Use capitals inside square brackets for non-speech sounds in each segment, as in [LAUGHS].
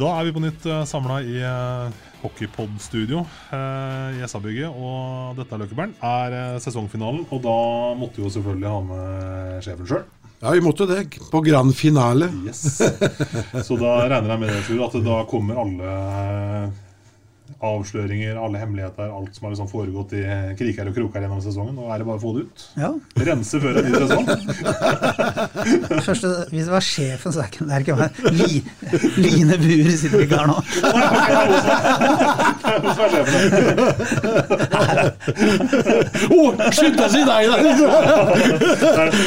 Da er vi på nytt uh, samla i uh, Hockeypod-studio uh, i SA-bygget. Og dette er Løkkebern er sesongfinalen, og da måtte vi jo selvfølgelig ha med sjefen sjøl. Ja, vi måtte det. På grand finale. Yes. Så da regner jeg med at da kommer alle avsløringer, alle hemmeligheter, alt som har liksom foregått i kriker og kroker gjennom sesongen. Nå er det bare å få det ut. Ja. Rense før en ny sesong. [LAUGHS] Første, hvis det var sjefen, så er det er ikke meg. Li, Line Buer sitter ikke her nå. [LAUGHS] Meg, sjefen. Å, slutt å si deg, da!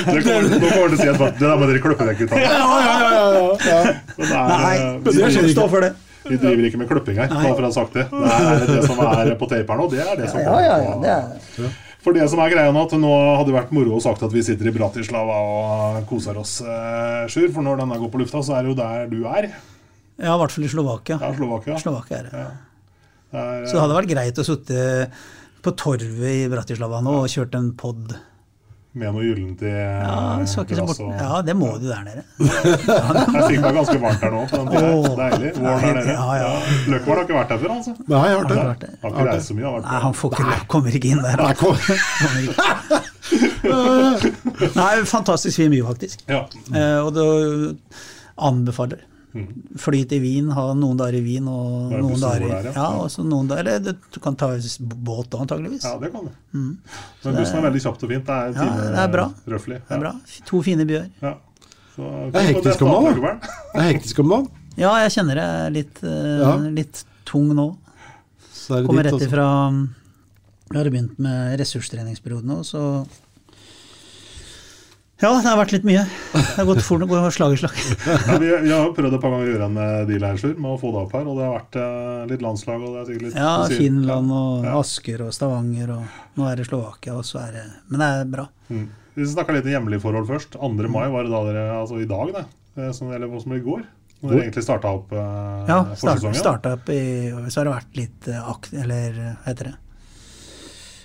Nå kommer det til å si at det der må dere klippe vekk. Ja, ja, ja, ja, er, Nei, eh, det skjer ikke. Vi driver ikke med klipping her, bare for å ha sagt det. Det er det som er på tape her nå, det er det som Ja, ja, ja, det er For det som er greia nå, at nå hadde det vært moro å sagt at vi sitter i Bratislava og koser oss, eh, Sjur. For når denne går på lufta, så er det jo der du er. Ja, i hvert fall i Slovakia. Ja, Slovakia. Slovakia er det. Ja. Så det hadde vært greit å sitte på torvet i Bratislava nå og kjørt en pod. Med noe gyllent i Ja, glass og- ja, det må du der nede. [LAUGHS] Jeg fikk meg ganske varmt her nå. på den. Åh. Deilig. Våren der nede. Ja, ja. Løkkeberg har ikke vært her før, altså. Nei, jeg har vært der. det. Har ikke reist så mye. Har vært Nei, han får ikke, kommer ikke inn der. Nei, kom. Kommer ikke. Nei, fantastisk fin by, faktisk. Ja. Uh, og det anbefaler. Mm. Fly til Wien, ha noen dager i Wien og er noen dager i der, ja. ja. noen dager, eller Du kan ta båt da, antageligvis. ja, det kan du. Men bussen er veldig kjapt og fint. Det er en Ja, det er bra. røftlig. Det er bra. To fine byer. Ja. Så, Det er hektisk om dagen. Det er hektisk om dagen. Ja, jeg kjenner det er litt, uh, Ja. litt tung nå. Så er det Kommer rett altså. ifra Vi hadde begynt med ressurstreningsperioden nå, så Ja, det har vært litt mye. Det har gått fort, går slag i slag. [LAUGHS] Ja, vi, vi har prøvd et par ganger å gjøre en eh, deal her, med å få det opp her. Og det har vært eh, litt landslag. og det er sikkert litt Ja, Finland og Ja. Asker og Stavanger, og nå er det Slovakia, og så er det Men det er bra. Mm. Vi snakka litt om hjemlige forhold først. 2. mai var det da dere Altså i dag, det. Eh, Som, eller som i går. Når dere egentlig starta opp eh, Ja, forsesongen. starta opp i Så har det vært litt eh, akt... Eller hva heter det?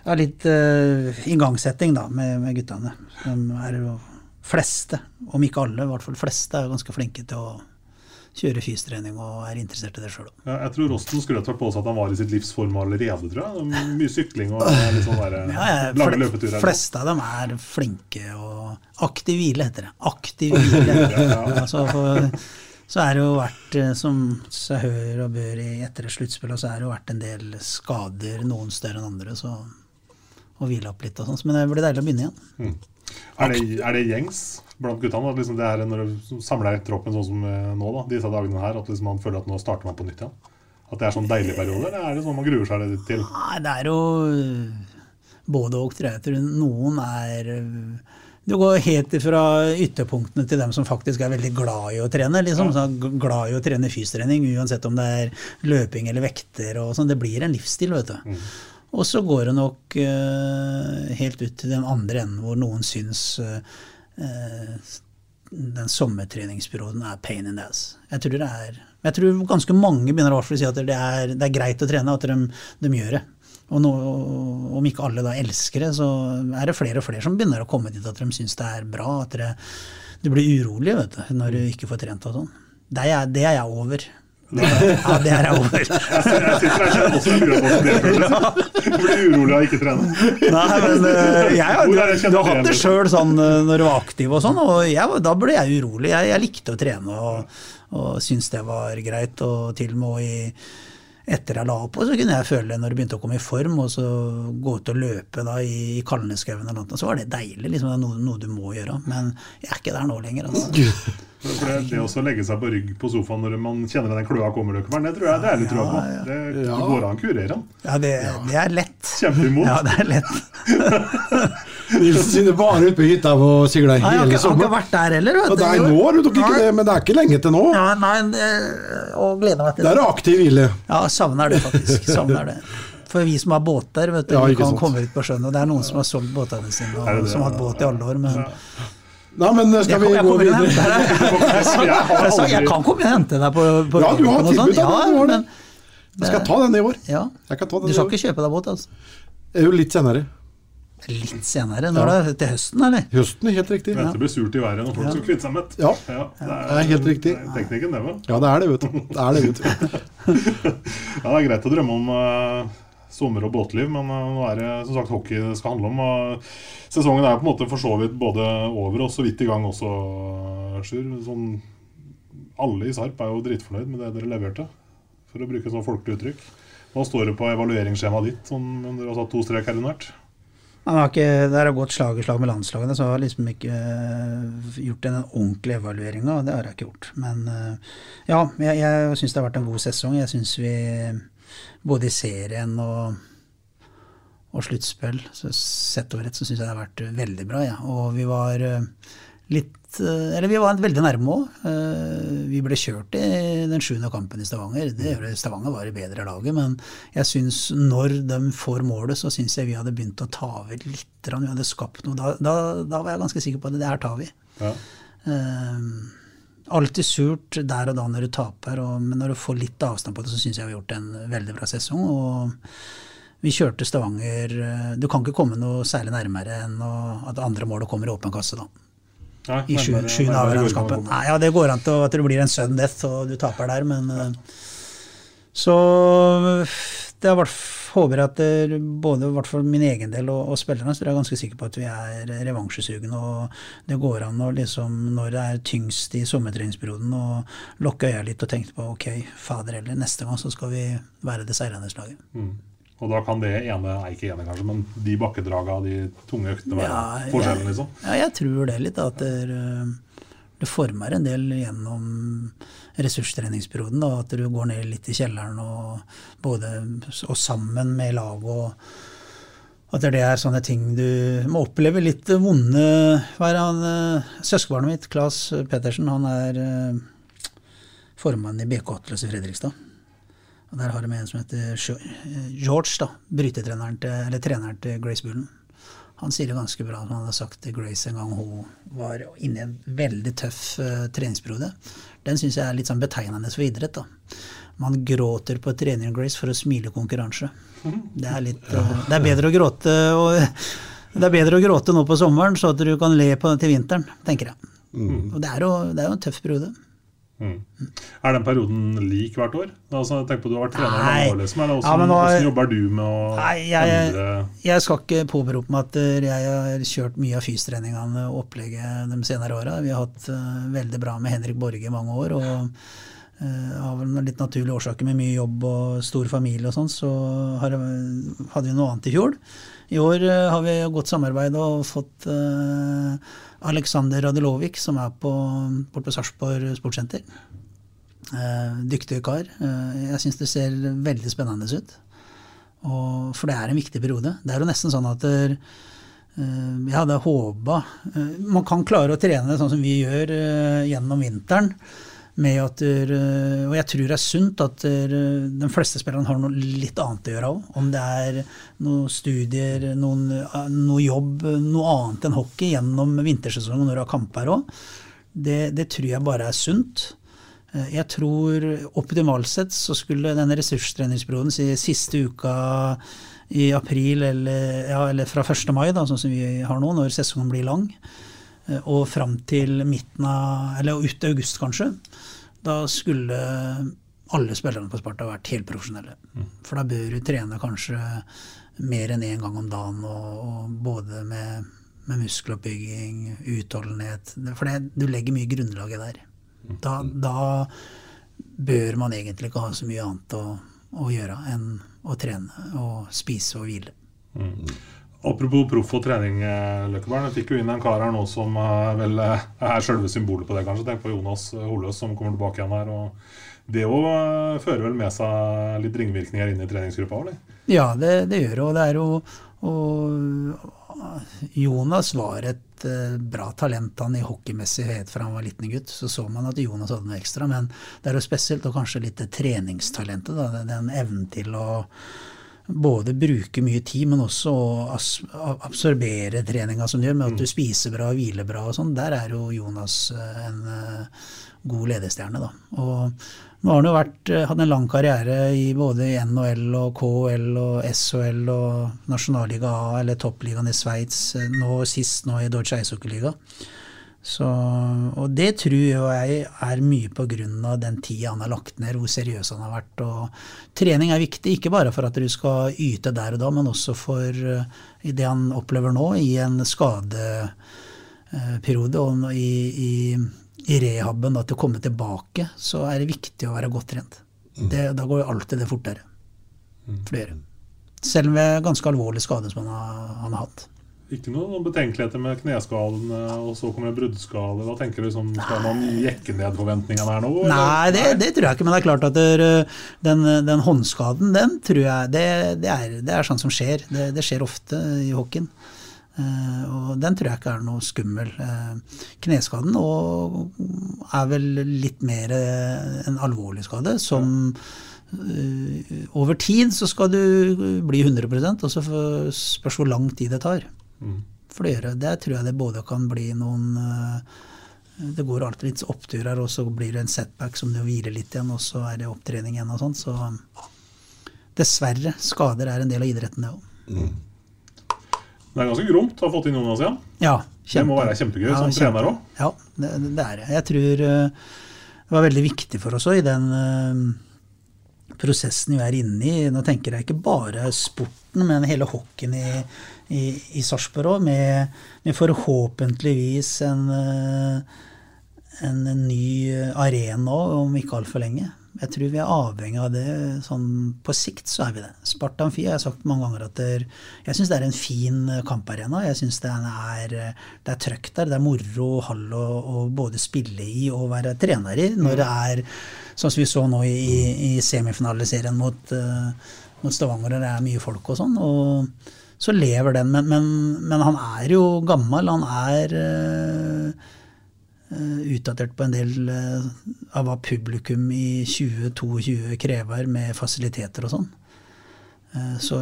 Ja, litt uh, igangsetting, da, med, med guttene. De er jo fleste, om ikke alle, i hvert fall fleste, er jo ganske flinke til å kjøre fystrening og er interessert i det sjøl. Ja, jeg tror Rosten skulle tatt på seg at han var i sitt livs form allerede, tror jeg. Er Mye sykling og litt sånn der, [LAUGHS] Ja, ja, lange løpeturer. fleste av dem er flinke og Aktiv hvile heter det. Aktiv hvile. [LAUGHS] Ja. altså, for, så er det jo vært, eh, som seg hør og bør i etter sluttspillet, så er det jo vært en del skader, noen større enn andre, så å hvile opp litt og sånn. Men det blir deilig å begynne igjen. Mm. Er, det, er det gjengs blant guttene? At liksom det er når du samler troppen sånn som eh, nå, da, disse dagene her, at liksom man føler at nå starter man på nytt igjen? At det er sånn deilig periode, eller er det sånn man gruer seg litt til? Nei, det er jo eh, både og, tror jeg. Tror noen er eh, Du går helt fra ytterpunktene til dem som faktisk er veldig glad i å trene. liksom, så Glad i å trene fystrening, uansett om det er løping eller vekter. og sånn. Det blir en livsstil, vet du. Og så går det nok eh, helt ut til den andre enden hvor noen syns eh, eh, den sommertreningsperioden er pain in the ass. Jeg tror, det er, jeg tror ganske mange begynner å si at det er, det er, greit å trene, at de, de gjør det. Og nå, om ikke alle da elsker det, så er det flere og flere som begynner å komme dit at de syns det er bra. At det, du blir urolig vet du, når du ikke får trent og sånn. Det, det er jeg over. Det, ja, det er over. Jeg sitter her selv også og lurer på hvordan det føles. Blir urolig av ikke trene. Nei, men eh, jeg, du, du har hatt det sjøl sånn eh, når du var aktiv og sånn, og jeg, da ble jeg urolig. Jeg, jeg likte å trene og, og syntes det var greit. Og til og med i, etter jeg la opp, så kunne jeg føle når det begynte å komme i form, og så gå ut og løpe da i, i Kalneskauen eller noe, så var det deilig. liksom Det er noe, noe du må gjøre. Men jeg er ikke der nå lenger. altså. [LAUGHS] Det, det å legge seg på rygg på sofaen når man kjenner den kløa kommer, det tror jeg det er litt trua på. Det, det går an å kurere den. Ja, det, det er lett. Kjempeimot. Ja, det er lett. [LAUGHS] Nilsen sine bare ute på hytta og hele Nei, jeg har ikke, har sommeren. vært der heller. vet du. det er nå, du tok ikke det, men det er ikke lenge til nå. Ja, nei, og gleder meg til Det er aktiv hvile. Ja, savner det faktisk. Savner det. For vi som har båter, vet du, Ja, vi kan sant. komme ut på sjøen. Og det er noen som har solgt båtene sine, det og det? som har hatt båt i alle år. Men Nei, men skal jeg, vi gå videre? [LAUGHS] Jeg Jeg Jeg kan komme og hente deg på, på Ja, du har sånn. tilbud, du har det. men, Jeg skal ta den i år. ja. Jeg kan ta Du den i skal år. ikke kjøpe deg båt, altså? Jo litt senere. Litt senere. Når det er til høsten, eller? Høsten, helt riktig. Det blir surt i været når folk skal kvitte seg med ja. Ja. det Det er helt riktig. det er Teknikken, det, vel. Ja, det er det, vet du. Det er det, vet du. [LAUGHS] Ja, det er greit å drømme om uh, sommer- og båtliv, men uh, nå er det som sagt hockey det skal handle om. Og sesongen er på en måte for så vidt både over og så vidt i gang også, Sjur. Sånn, alle i Sarp er jo dritfornøyd med det dere leverte, for å bruke et sånt folkelig uttrykk. Hva står det på evalueringsskjemaet ditt, sånn, om dere har satt to strek her under? Han har ikke, det har gått slag i slag med landslagene, så jeg har liksom ikke eh, gjort en ordentlig evaluering av det. har jeg ikke gjort. Men eh, ja, jeg, jeg syns det har vært en god sesong. Jeg syns vi både i serien og, og sluttspill, sett over ett, så syns jeg det har vært veldig bra. Ja. Og vi var eh, litt eh, Eller vi var veldig nærme òg. Vi ble kjørt i den sjuende kampen i Stavanger. Det. Stavanger var det bedre laget, men jeg syns når de får målet, så syns jeg vi hadde begynt å ta over litt. Vi hadde skapt noe. Da, da, da var jeg ganske sikker på at det her tar vi. Ja. Um, alltid surt der og da når du taper, og, men når du får litt avstand på det, så syns jeg vi har gjort en veldig bra sesong. og vi kjørte Stavanger eh, Du kan ikke komme noe særlig nærmere enn å, at andre målet kommer i åpen kasse, da. Nei, I sjuende avgangskampen. Nei, ja, det går an til at det blir en sudden death og du taper der, men eh, Så det er håper at det, både i hvert fall min egen del og, og spillerne, så er jeg ganske sikker på at vi er revansjesugne. Og det går an å liksom, når det er tyngst i sommertreningsperioden, å lukke øya litt og tenke på ok, fader heller, neste gang så skal vi være det seirende slaget. Mm. Og da kan det ene, nei ikke ene kanskje, men de bakkedraga, de tunge øktene være Ja, forskjellen, liksom? Ja, jeg tror det litt. At det, er, det former en del gjennom ressurstreningsperioden. Da, at du går ned litt i kjelleren og, både, og sammen med lag. og At det er sånne ting du må oppleve. Litt vonde hver eh, Søskenbarnet mitt, Claes Pettersen, han er eh, formann i BK Atlas i Fredrikstad. Og Der har de en som heter George, da, brytetreneren til, eller treneren til Grace Bullen. Han sier det ganske bra, som han hadde sagt til Grace en gang hun var inne i en veldig tøff uh, treningsperiode. Den syns jeg er litt sånn betegnende for idrett. da. Man gråter på trening Grace for å smile konkurranse. Det er, litt, uh, det er bedre å gråte og, det er bedre å gråte nå på sommeren, så at du kan le på til vinteren, tenker jeg. Og det er, jo, det er jo en tøff periode. Mm. Er den perioden lik hvert år? Altså, tenk på Du har vært trener mange år. Liksom. Eller hvordan, ja, nå- hvordan jobber du med å Nei, jeg, endre jeg skal ikke påberope meg at eh, jeg har kjørt mye av fystreningene og opplegget de senere åra. Vi har hatt uh, veldig bra med Henrik Borge i mange år. og uh, Av en litt naturlige årsaker med mye jobb og stor familie og sånn, så har hadde vi noe annet i fjor. I år uh, har vi godt samarbeid og fått eh, Aleksander Radilovic, som er på, borte på Sarpsborg sportssenter. Eh, dyktig kar. Eh, jeg syns det ser veldig spennende ut. Og, for det er en viktig periode. Det er jo nesten sånn at der, eh, jeg hadde håpa Man kan klare å trene sånn som vi gjør eh, gjennom vinteren. Med at og jeg tror det er sunt at de fleste spillerne har noe litt annet å gjøre òg. Om det er noen studier, noen, noe jobb, noe annet enn hockey gjennom vintersesongen når du har kamper òg. det, det tror jeg bare er sunt. Eh, Jeg tror optimalt sett så skulle denne ressurstreningsperioden si siste uka i april, eller, ja, eller fra 1. mai, da, sånn som vi har nå, når sesongen blir lang, eh, og fram til midten av Eller ut august, kanskje. Da skulle alle spillerne på Sparta vært helprofesjonelle. For da bør du trene kanskje mer enn én gang om dagen, og, og både med, med muskeloppbygging, utholdenhet For det, du legger mye grunnlaget der. Da, da bør man egentlig ikke ha så mye annet å, å gjøre enn å trene og spise og hvile. Apropos proff og trening, eh, Løkkeberg. Jeg fikk jo inn en kar her nå som eh, vel eh, er selve symbolet på det, kanskje. Tenk på Jonas Holøs som kommer tilbake igjen her. og Det òg fører vel med seg litt ringvirkninger inn i treningsgruppa? eller? Ja, det, det gjør det. Er jo og Jonas var et bra talent han i hockeymessig helt fra han var liten gutt. Så så man at Jonas hadde noe ekstra, men det er jo spesielt og kanskje litt det treningstalentet. Da, den evnen til å både bruke mye tid, men også å absorbere treninga som du gjør, med at du spiser bra og hviler bra og sånn. Der er jo Jonas eh, en eh, god ledestjerne, da. Og nå har han jo vært, eh, hatt en lang karriere i både NHL og KHL og SHL og Nasjonalliga A eller toppligaen i Sveits, nå sist nå i Deutsche Eishockeyliga. Så, og det tror jo jeg er mye av den tida han har lagt ned, hvor seriøs han har vært. Og trening er viktig, ikke bare for at du skal yte der og da, men også for eh, det han opplever nå, i en skadeperiode og i, i, i rehaben, da, til å komme tilbake, så er det viktig å være godt trent. Det, da går jo alltid det fortere. Flere. Selv ved ganske alvorlig skade som han har, han har hatt. Ikke noen betenkeligheter med kneskaden, eh, og så kommer bruddskade. Hva tenker du, sånn, Skal man jekke ned forventningene her nå? eller? Nei, det, det tror jeg ikke. Men det er klart at det, den, den håndskaden, den tror jeg det, det, er, det er sånn som skjer. Det, det skjer ofte i hockeyen. Eh, og den tror jeg ikke er noe skummel. Eh, kneskaden og er vel litt mer eh, en alvorlig skade, som over tid så skal du bli 100% og så spørs hvor lang tid det tar. For det. Der tror jeg det både kan bli noen eh, Det går alltid litt oppturer, og så blir det en setback som du hviler litt igjen, og så er det opptrening igjen og sånn. Så dessverre, skader er en del av idretten, det òg. Det er ganske gromt å ha fått inn Jonas igjen. Ja, Det må være kjempegøy som trener òg. Ja, det, det er det. Jeg tror eh, det var veldig viktig for oss òg i den eh, prosessen vi er inne i. Nå tenker jeg ikke bare sporten, men hele hockeyen i, i, i Sarpsborg òg, med, med forhåpentligvis en, en, en ny arena om ikke altfor lenge. Jeg tror vi er avhengig av det. Sånn, på sikt så er vi det. Sparta Amfi har jeg sagt mange ganger at det, jeg syns det er en fin eh, kamparena. Jeg syns det er, eh, det er trøkk der. Det er moro og hall å å både spille i og være trener i. Når det er sånn som vi så nå i, i semifinaliserien mot, uh, mot Stavanger, der det er mye folk og sånn. Og så lever den. Men, men, men han er jo gammel. Han er uh, uh, utdatert på en del uh, av hva publikum i 2022 krever med fasiliteter og sånn. Så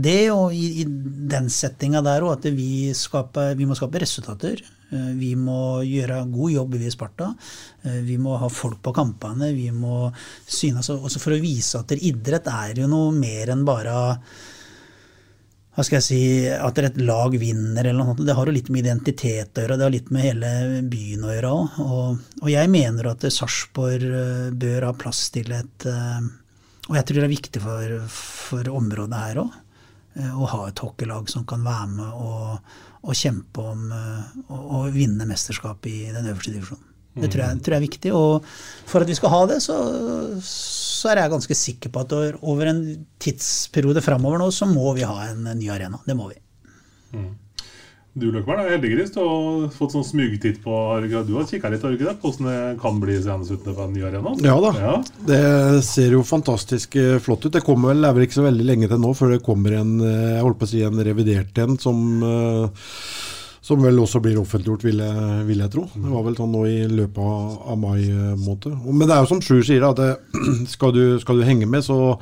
det og i, i den settinga der òg, at vi, skaper, vi må skape resultater. Vi må gjøre god jobb i Sparta. Vi må ha folk på kampene. Vi må synes også for å vise at idrett er jo noe mer enn bare hva skal jeg si, at et lag vinner eller noe sånt. Det har jo litt med identitet å gjøre, det har litt med hele byen å gjøre òg. Og, og jeg mener at Sarpsborg eh, bør ha plass til et eh, Og jeg tror det er viktig for, for området her òg, å ha et hockeylag som kan være med og, og kjempe om eh, å vinne mesterskap i den øverste divisjonen. Det tror jeg, tror jeg er viktig. Og for at vi skal ha det, så, så er jeg ganske sikker på at over en tidsperiode framover nå, så må vi ha en ny arena. Det må vi. Du Løkberg, er heldiggris. Du har fått sånn smugtitt på Du har kikka litt, ikke det? På hvordan det kan bli ute på en ny arena? Ja da. Ja. Det ser jo fantastisk eh, flott ut. Det kommer vel, det er vel ikke så veldig lenge til nå før det kommer en eh, jeg holdt på å si en revidert en som, eh, som vel også blir offentliggjort, vil jeg, vil jeg tro. Det var vel sånn nå i løpet av, av mai eh, måned. Men det er jo som Sjur sier, at det, [CLEARS THROAT] skal, du, skal du henge med, så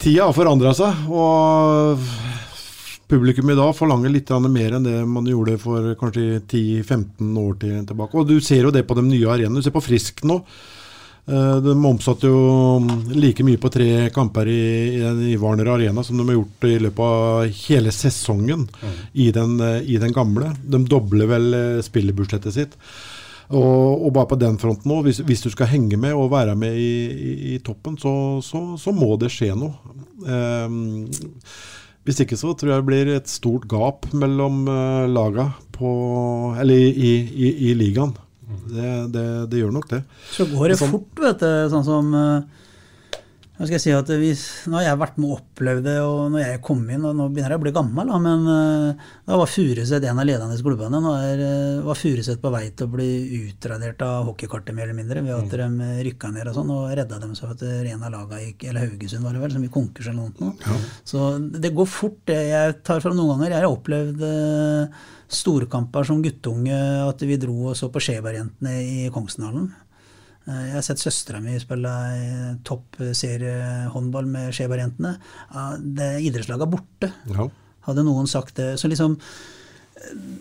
Tida har forandra seg. og publikum i dag forlanger litt mer enn det man gjorde for kanskje 10-15 år tilbake. Og du ser jo det på de nye arenaene. Du ser på Frisk nå. Eh, De omsatte jo like mye på tre kamper i, i, Warner Arena som de har gjort i løpet av hele sesongen i, den, eh, i den gamle. De dobler vel eh, spillerbudsjettet sitt. Og, og bare på den fronten òg, hvis, hvis du skal henge med og være med i, i, toppen, så, så, så må det skje noe. Um, hvis ikke så tror jeg det blir et stort gap mellom uh, laga på, eller i, i ligaen. Det, det, det gjør nok det. Så går det Sånn- fort, vet du. Sånn som eh, Hva skal jeg si at hvis, Nå har jeg vært med og opplevd det, og når jeg kom inn og Nå begynner jeg å bli gammel, da, men eh, da var Furuset en av lederne i klubbene. Nå er, eh, var Furuset på vei til å bli utradert av hockeykartet, mer eller mindre, ved at de rykka ned og sånn, og redda dem så at en av laga gikk Eller Haugesund, var det vel, som gikk konkurs eller noe. Så det går fort. det Jeg tar fram noen ganger. Jeg har opplevd eh, storkamper som guttunge, at vi dro og så på Skjeberg-jentene i Kongsdalen. Eh, Jeg har sett søstera mi spille toppseriehåndball med Skjeberg-jentene. Det Idrettslaget er borte. Ja. Hadde noen sagt det. Så liksom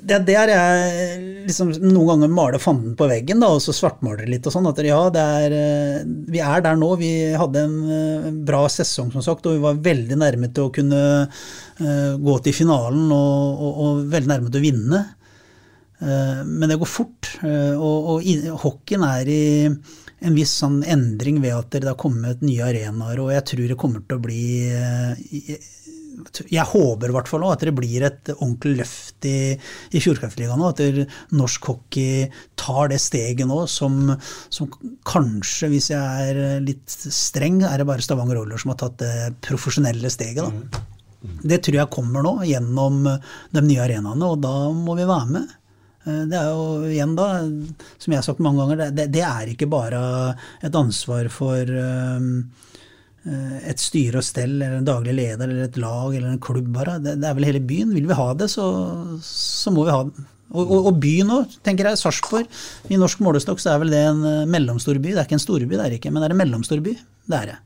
det er der jeg liksom noen ganger maler fanden på veggen da, og så svartmaler litt. og sånn, at ja, det er, eh, Vi er der nå. Vi hadde en eh, bra sesong, som sagt, og vi var veldig nærme til å kunne gå til finalen og, og, og veldig nærme til å vinne. Eh, men det går fort. eh, og, og hockeyen er i en viss sånn endring ved at det har kommet nye arenaer, og jeg tror det kommer til å bli eh, jeg håper i hvert fall at det blir et ordentlig løft i, i Fjordkraftligaen. At norsk hockey tar det steget nå som, som kanskje, hvis jeg er litt streng, er det bare Stavanger Roller som har tatt det profesjonelle steget. da. Det tror jeg kommer nå, gjennom de nye arenaene, og da må vi være med. Eh, Det er jo igjen da, som jeg har sagt mange ganger, det, det er ikke bare et ansvar for um, eh, et styre og stell, eller en daglig leder, eller et lag, eller en klubb bare. Det, det er vel hele byen. Vil vi ha det, så, så må vi ha det. Og, og, og byen òg, tenker jeg. Sarpsborg. I norsk målestokk så er vel det en eh, mellomstor by. Det er ikke en storby, det er ikke, men det er en mellomstor by. Det er det.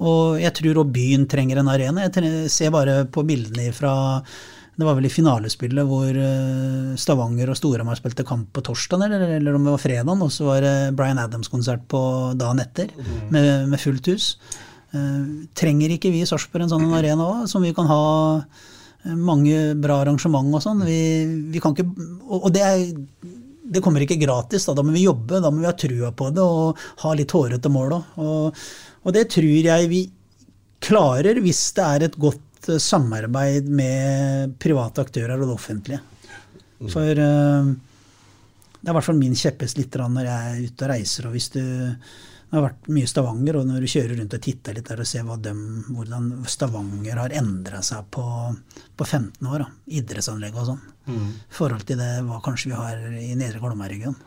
Og jeg tror òg byen trenger en arena. Jeg ser bare på bildene fra det var vel i finalespillet hvor eh, Stavanger og Storhamar spilte kamp på torsdag, eller, eller om det var fredag, og så var det Bryan Adams-konsert på dagen etter med, med fullt hus. Eh, trenger ikke vi i Sarpsborg en sånn arena òg, som vi kan ha eh, mange bra arrangement og sånn? Vi, vi kan ikke Og, og det, er, det kommer ikke gratis, da. da må vi jobbe, da må vi ha trua på det og ha litt hårete mål òg. Og, og det tror jeg vi klarer hvis det er et godt eh, samarbeid med private aktører og det offentlige. For eh, det er i hvert fall min kjepphest litt når jeg er ute og reiser. og hvis du det har vært mye Stavanger, og når du kjører rundt og titter litt der og ser dem, hvordan Stavanger har endra seg på, på 15 år, da. idrettsanlegg og sånn, i forhold til det hva kanskje vi har i Nedre Glomma-regionen.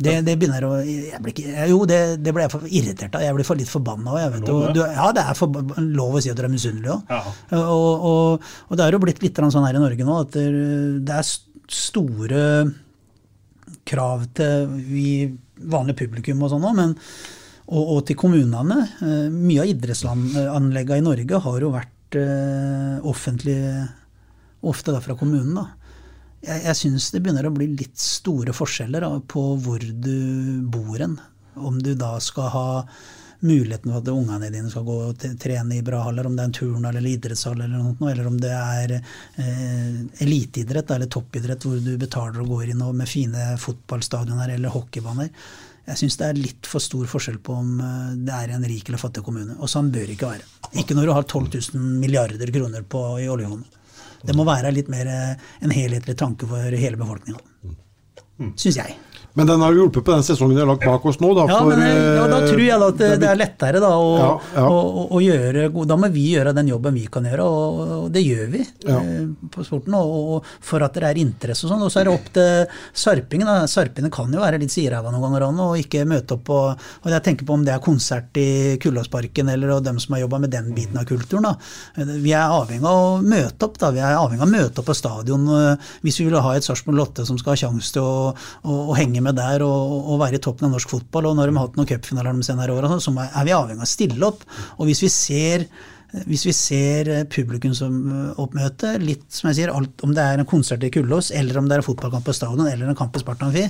Det, det begynner å ikke, Jo, det, det ble jeg for irritert av. Jeg blir for litt forbanna òg. Ja, det er for, lov å si at du er misunnelig òg. Ja. Og, og, og det er jo blitt litt sånn her i Norge nå at det, er store krav til vi vanlige publikum og sånn òg, men og, og til kommunene. Eh, Mye av idrettsanleggene i Norge har jo vært offentlig, ofte da fra kommunen. da. Jeg, jeg syns det begynner å bli litt store forskjeller da, på hvor du bor hen. Om du da skal ha muligheten for at ungene dine skal gå og trene i bra haller, om det er en turnhall eller idrettshall eller noe, eller om det er eh, eliteidrett eller toppidrett hvor du betaler og går inn og med fine fotballstadioner eller hockeybaner. Jeg syns det er litt for stor forskjell på om eh, det er en rik eller fattig kommune. Og sånn bør det ikke være. Ikke når du har 12 000 milliarder kroner på, i oljefondet. Det må være litt mer eh, en helhetlig tanke for hele befolkninga. Syns jeg. Men den har hjulpet på den sesongen vi har lagt bak oss nå. Da, Ja, for, men eh, ja, da eh, tror jeg at det, det er lettere da, å, Ja, ja. Å, å, gjøre Da må vi gjøre den jobben vi kan gjøre, og, og det gjør vi Ja. eh, på sporten. Og, og for at det er interesse og sånn. Og så er det opp til sarpingen. da. Sarpene kan jo være litt sideræva noen ganger og ikke møte opp på Og jeg tenker på om det er konsert i Kullåsparken eller og dem som har jobba med den biten av kulturen. da. Vi er avhengig av å møte opp. da. Vi er avhengig av å møte opp på stadion hvis vi vil ha et Sarpsborg Lotte som skal ha sjanse til å, å, å henge med der og, og være i toppen av norsk fotball. Og når de har hatt noen cupfinaler de senere åra, så er vi avhengig av å stille opp. Og hvis vi ser hvis vi ser eh, publikumsoppmøte, litt som jeg sier, alt, om det er en konsert i Kullås, eller om det er en fotballkamp på stadion, eller en kamp i Sparta Amfi,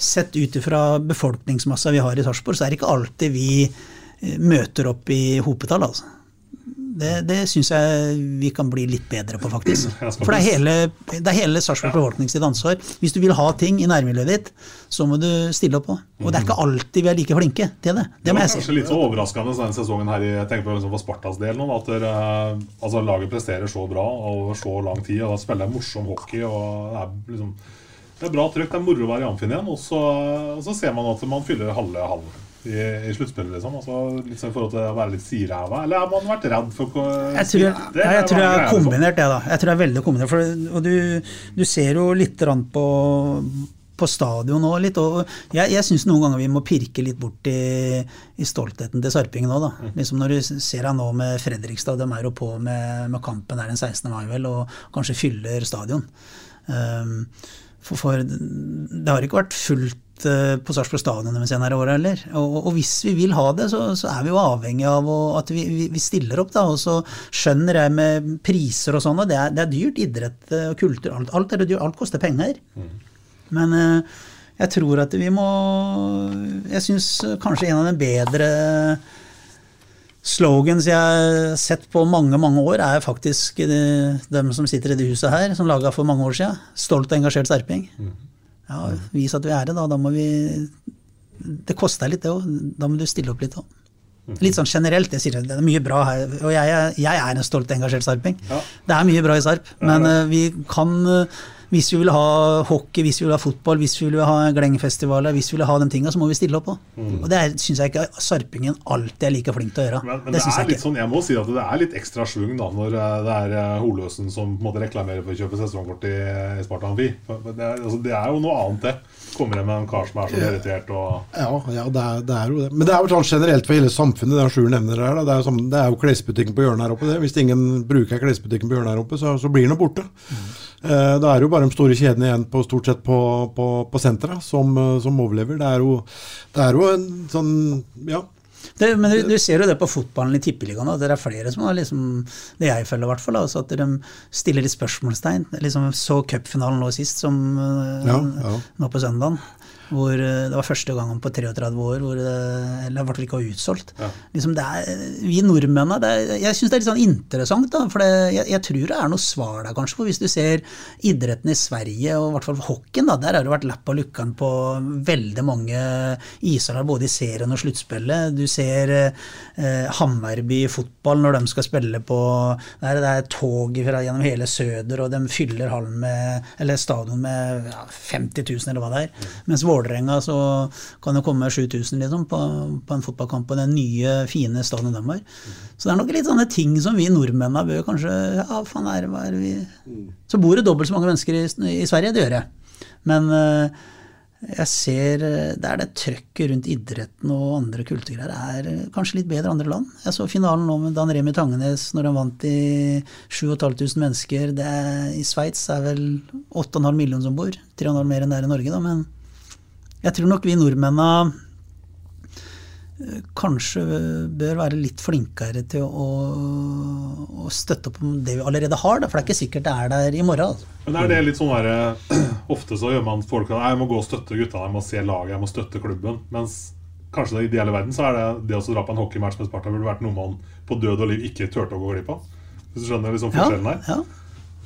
sett ut ifra befolkningsmassa vi har i Sarpsborg, så er det ikke alltid vi eh, møter opp i hopetall, altså. Det, det syns jeg vi kan bli litt bedre på, faktisk. [CLEARS THROAT] For det er hele, det er hele Sarpsborg befolkning sitt ansvar. Hvis du vil ha ting i nærmiljøet ditt, så må du stille opp på. Og det er ikke alltid vi er like flinke til det. Det Det var kanskje litt så overraskende denne sesongen her, jeg tenker på for Spartas del nå, at dere, altså, laget presterer så bra over så lang tid, og da spiller jeg morsom hockey. og Det er, liksom, det er bra trykk, det er moro å være i Amfinn igjen, og så, og så ser man at man fyller halve halv i, i sluttspillet. Liksom. Altså, litt sånn i forhold til å være litt siræva. Eller har man vært redd for Jeg tror, jeg, jeg, jeg tror det har liksom? kombinert, det. da. Jeg tror det er veldig kombinert. For, og du, du ser jo litt på, på stadion òg, litt. Og jeg, jeg syns noen ganger vi må pirke litt bort i, i stoltheten til sarpingen òg, da. Liksom når du ser deg nå med Fredrikstad, de er jo på med, med kampen der den 16. mai, vel, og kanskje fyller stadion. Um, for, for det har ikke vært fullt eh, på Sarpsborg stadion de senere åra heller. Og, og hvis vi vil ha det, så, så er vi jo avhengig av å, at vi, vi, vi stiller opp. da, Og så skjønner jeg med priser og sånn, og det er, det er dyrt. Idrett eh, og kultur, alt, alt, dyrt, alt koster penger. Men eh, jeg tror at vi må Jeg syns kanskje en av de bedre slogans jeg har sett på mange mange år, er faktisk de, dem som sitter i det huset her, som laga for mange år siden. Stolt og engasjert Sarping. Ja, Vis at vi er det, da. Da må vi Det koster litt, det òg. Da må du stille opp litt òg. Litt sånn generelt. Jeg sier det, er mye bra her. Og jeg, jeg er en stolt engasjert sarping. Det er mye bra i Sarp, men eh, vi kan eh, hvis vi vil ha hockey, hvis vi vil ha fotball, hvis vi vil ha Glengfestivaler, hvis vi vil ha de tinga, så må vi stille opp òg. Mm. Og det syns jeg ikke sarpingen alltid er like flink til å gjøre. Men, men det det, er jeg litt ikke. sånn, jeg må si at det er litt ekstra schwung da, når eh, det er eh, Holøsen som på en måte reklamerer for å kjøpe sesongkort i, Sparta Amfi. Det, er- altså, det er jo noe annet, det. Kommer hjem med en kar som er så irritert og Ja, ja det, er, det er jo det. Men det er jo sånn generelt for hele samfunnet, det Sjur nevner her. Da. Det, er jo sånn, det er jo klesbutikken på hjørnet her oppe. Det. Hvis ingen bruker klesbutikken på hjørnet her oppe, så, så blir den borte. Eh, er det jo bare de store kjedene igjen på, stort sett på, på, på senteret som, eh, som overlever. Det er, jo, det er jo en sånn Ja. Det, men du, du ser jo det på fotballen i Tippeligaen, at det er flere som har liksom, det jeg føler i hvert fall, altså at de stiller litt spørsmålstegn. Liksom så cupfinalen nå sist, som eh, Ja, ja. nå på søndagen. Hvor eh, det var første gangen på 33 år hvor det eller i hvert fall ikke var utsolgt. Liksom det er, vi nordmennene det er, Jeg syns det er litt sånn interessant, da, for det, jeg, jeg tror det er noe svar der, kanskje. For hvis du ser idretten i Sverige, og i hvert fall hockeyen, da, der har det vært lapp av lukkan på veldig mange ishaller, både i serien og sluttspillet. Du ser eh, Hammerby fotball når de skal spille på der Det er tog fra, gjennom hele Søder, og de fyller hallen med, eller stadion med ja, 50 000, eller hva det er. Mens Vålerenga så kan det komme 7000 liksom, på, på en fotballkamp på den nye, fine stadionet de har. Så det er nok litt sånne ting som vi nordmennene bør kanskje Ja, faen, er, hva er vi Så bor det dobbelt så mange mennesker i, i Sverige, det gjør jeg. Men eh, jeg ser Det er det trøkket rundt idretten og andre kulturgreier er eh, kanskje litt bedre andre land. Jeg så finalen nå med Dan Remi Tangenes når han vant i 7500 mennesker. Det er, I Sveits er vel 8,5 millioner som bor. 3,5 mer enn det er i Norge, da. Men jeg tror nok vi nordmennene eh, kanskje bør være litt flinkere til å, å støtte opp om det vi allerede har. Da, for det er ikke sikkert det er der i morgen. Altså. Men er det litt sånn der, Ofte så gjør man folk at jeg må gå og støtte gutta, jeg må se laget, jeg må støtte klubben. Mens kanskje i ideelle verden så er det det å dra på en hockeymatch med Sparta burde vært noe man på død og liv ikke turte å gå glipp av. Hvis du skjønner liksom forskjellen her? Ja, ja.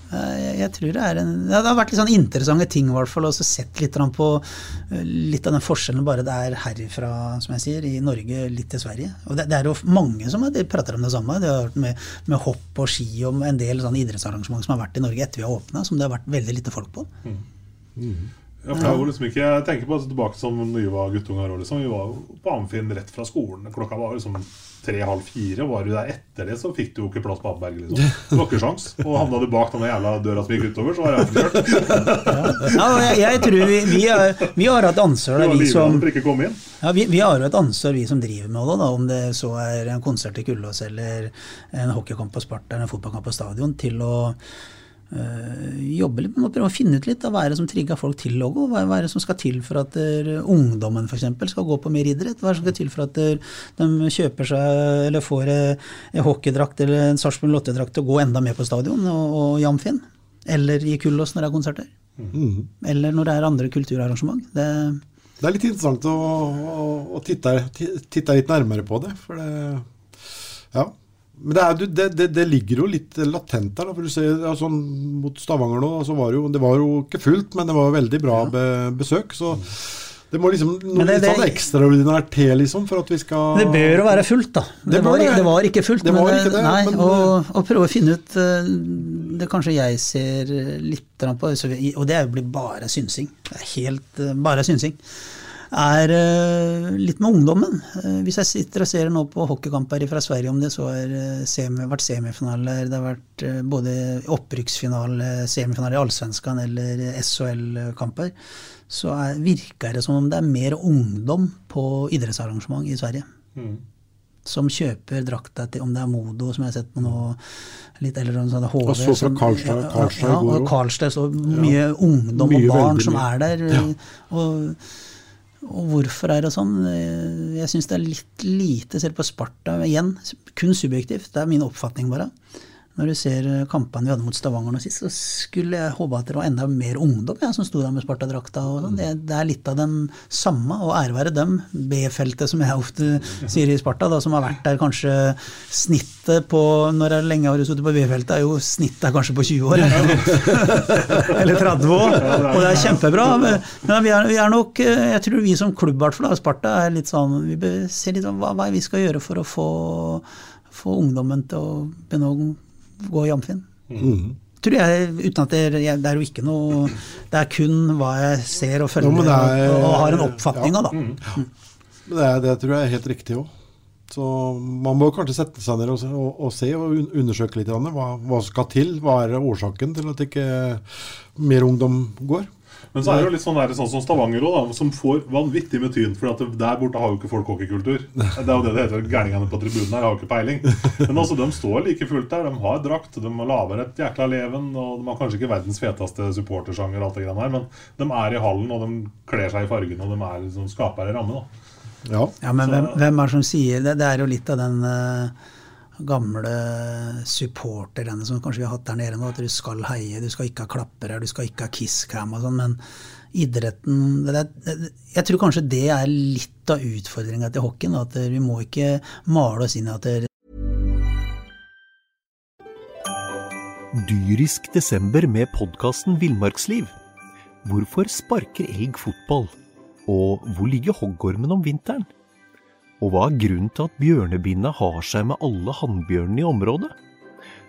Jeg, jeg tror det er en Det har vært litt sånn interessante ting, i hvert fall. Og sett litt på eh, litt av den forskjellen bare det er herifra, som jeg sier, i Norge, litt til Sverige. Og det, det er jo mange som er, prater om det samme. Det har vært med, med hopp og ski og en del sånne idrettsarrangement som har vært i Norge etter vi har åpna, som det har vært veldig lite folk på. Ja, for det er jo liksom ikke, jeg tenker på altså, tilbake som når vi var guttunger. Liksom. Vi var jo på Amfinn rett fra skolen. Klokka var liksom tre-halv fire. Var du der etter det, så fikk du jo ikke plass på Apeberget. Liksom. Det var ikke sjans. Og havna du bak den jævla døra som gikk utover, så var det avkjørt. Ja, og jeg, jeg tror vi, vi, er, vi har et ansvar, da, vi som. Ja, vi, vi har jo et ansvar, vi som driver med det, da, om det så er en konsert i Kullås eller en hockeykamp på Sparta eller en fotballkamp på stadion, til å jobbe litt med å prøve å finne ut litt av hva er det som trigger folk til å gå. Hva er det som skal til for at der, ungdommen f.eks. skal gå på mer idrett? Hva er det som skal til for at der, de kjøper seg eller får en hockeydrakt eller en Sarpsborg Lotte-drakt og går enda mer på stadion og, og Jamfinn? Eller i Kullås når det er konserter? Mm. Eller når det er andre kulturarrangement? Det, Det er litt interessant å, å, å titte, titte litt nærmere på det. For det Ja. Men det, er, det, det, det ligger jo litt latent der. Da, for du ser, ja, sånn Mot Stavanger nå, så var det, jo, det var jo ikke fullt, men det var veldig bra be, besøk. Så det må liksom noe det- litt sånn ekstraordinært til liksom, for at vi skal Det bør jo være fullt, da. Det, Det var, det. var ikke fullt. Men ikke det, nei, men- og, og prøve å finne ut eh, Det kanskje jeg ser litt på, og det blir bare synsing. Det er helt eh, bare synsing. Er eh, litt med ungdommen. Eh, Hvis jeg sitter og ser nå på hockeykamper fra Sverige, om det så har eh, semi, vært semifinaler, det har vært både opprykksfinale, semifinale i Allsvenskan eller SHL-kamper, så er, virker det som om det er mer ungdom på idrettsarrangement i Sverige som kjøper drakta til om det er Modo, som jeg har sett på nå, litt eller om sånn HV. Og så fra Karlstad- Karlstad ja, og. Karlstad så mye Ja. ungdom Mye, og barn som er der. Ja. Og, og hvorfor er det sånn? Jeg syns det er litt lite, selv på Sparta. Igjen, kun subjektivt. Det er min oppfatning, bare. Når du ser eh, kampene vi hadde mot Stavanger nå sist, så skulle jeg håpe at det var enda mer ungdom ja, som sto der med Sparta-drakta. sånn. Det, det er litt av den samme, og ære være dem. B-feltet, som jeg ofte sier i Sparta, da, som har vært der kanskje snittet på Når er lenge har sittet på B-feltet? er jo Snittet er kanskje på 20 år. Eller 30 [LAUGHS] år. Og det er kjempebra. Men vi er, vi er nok eh, Jeg tror vi som klubb, i hvert fall, Sparta, er litt sånn Vi bør se litt om hva, hva vi skal gjøre for å få, få ungdommen til å begynne å gå i Amfin. Mm. Tror jeg, uten at det, det er jo ikke noe Det er kun hva jeg ser og følger Jo, er- og, og har en oppfatning av, da. Mm. Det, er, det tror jeg er helt riktig òg. Så man må kanskje sette seg ned og, se- og, og se og undersøke litt hva, hva skal til. Hva er årsaken til at ikke mer ungdom går? Men så er det jo litt sånn, der, sånn som Stavanger òg, som får vanvittig med tyn. For at der borte har jo ikke folk hockeykultur. [LAUGHS] Det er jo det det heter. Gærningene på tribunen her har jo ikke peiling. Men altså, de står like fullt der. De har drakt, de lager et jækla leven. Og de har kanskje ikke verdens feteste supportersjanger, alt det grann her, men de er i hallen, og de kler seg i fargen, og de er liksom, skaper i ramme. da. Ja. Ja, men Så- hvem, hvem er det som sier det? Det er jo litt av den eh, gamle supporterne som kanskje vi har hatt der nede nå, at du skal heie, du skal ikke ha klappere, du skal ikke ha kisscam og sånn, men idretten det, det, Jeg tror kanskje det er litt av utfordringa til hockeyen, at vi må ikke male oss inn i at det, Dyrisk desember med podkasten Villmarksliv. Hvorfor sparker elg fotball? Og hvor ligger hoggormen om vinteren? Og hva er grunnen til at bjørnebinna har seg med alle hannbjørnene i området?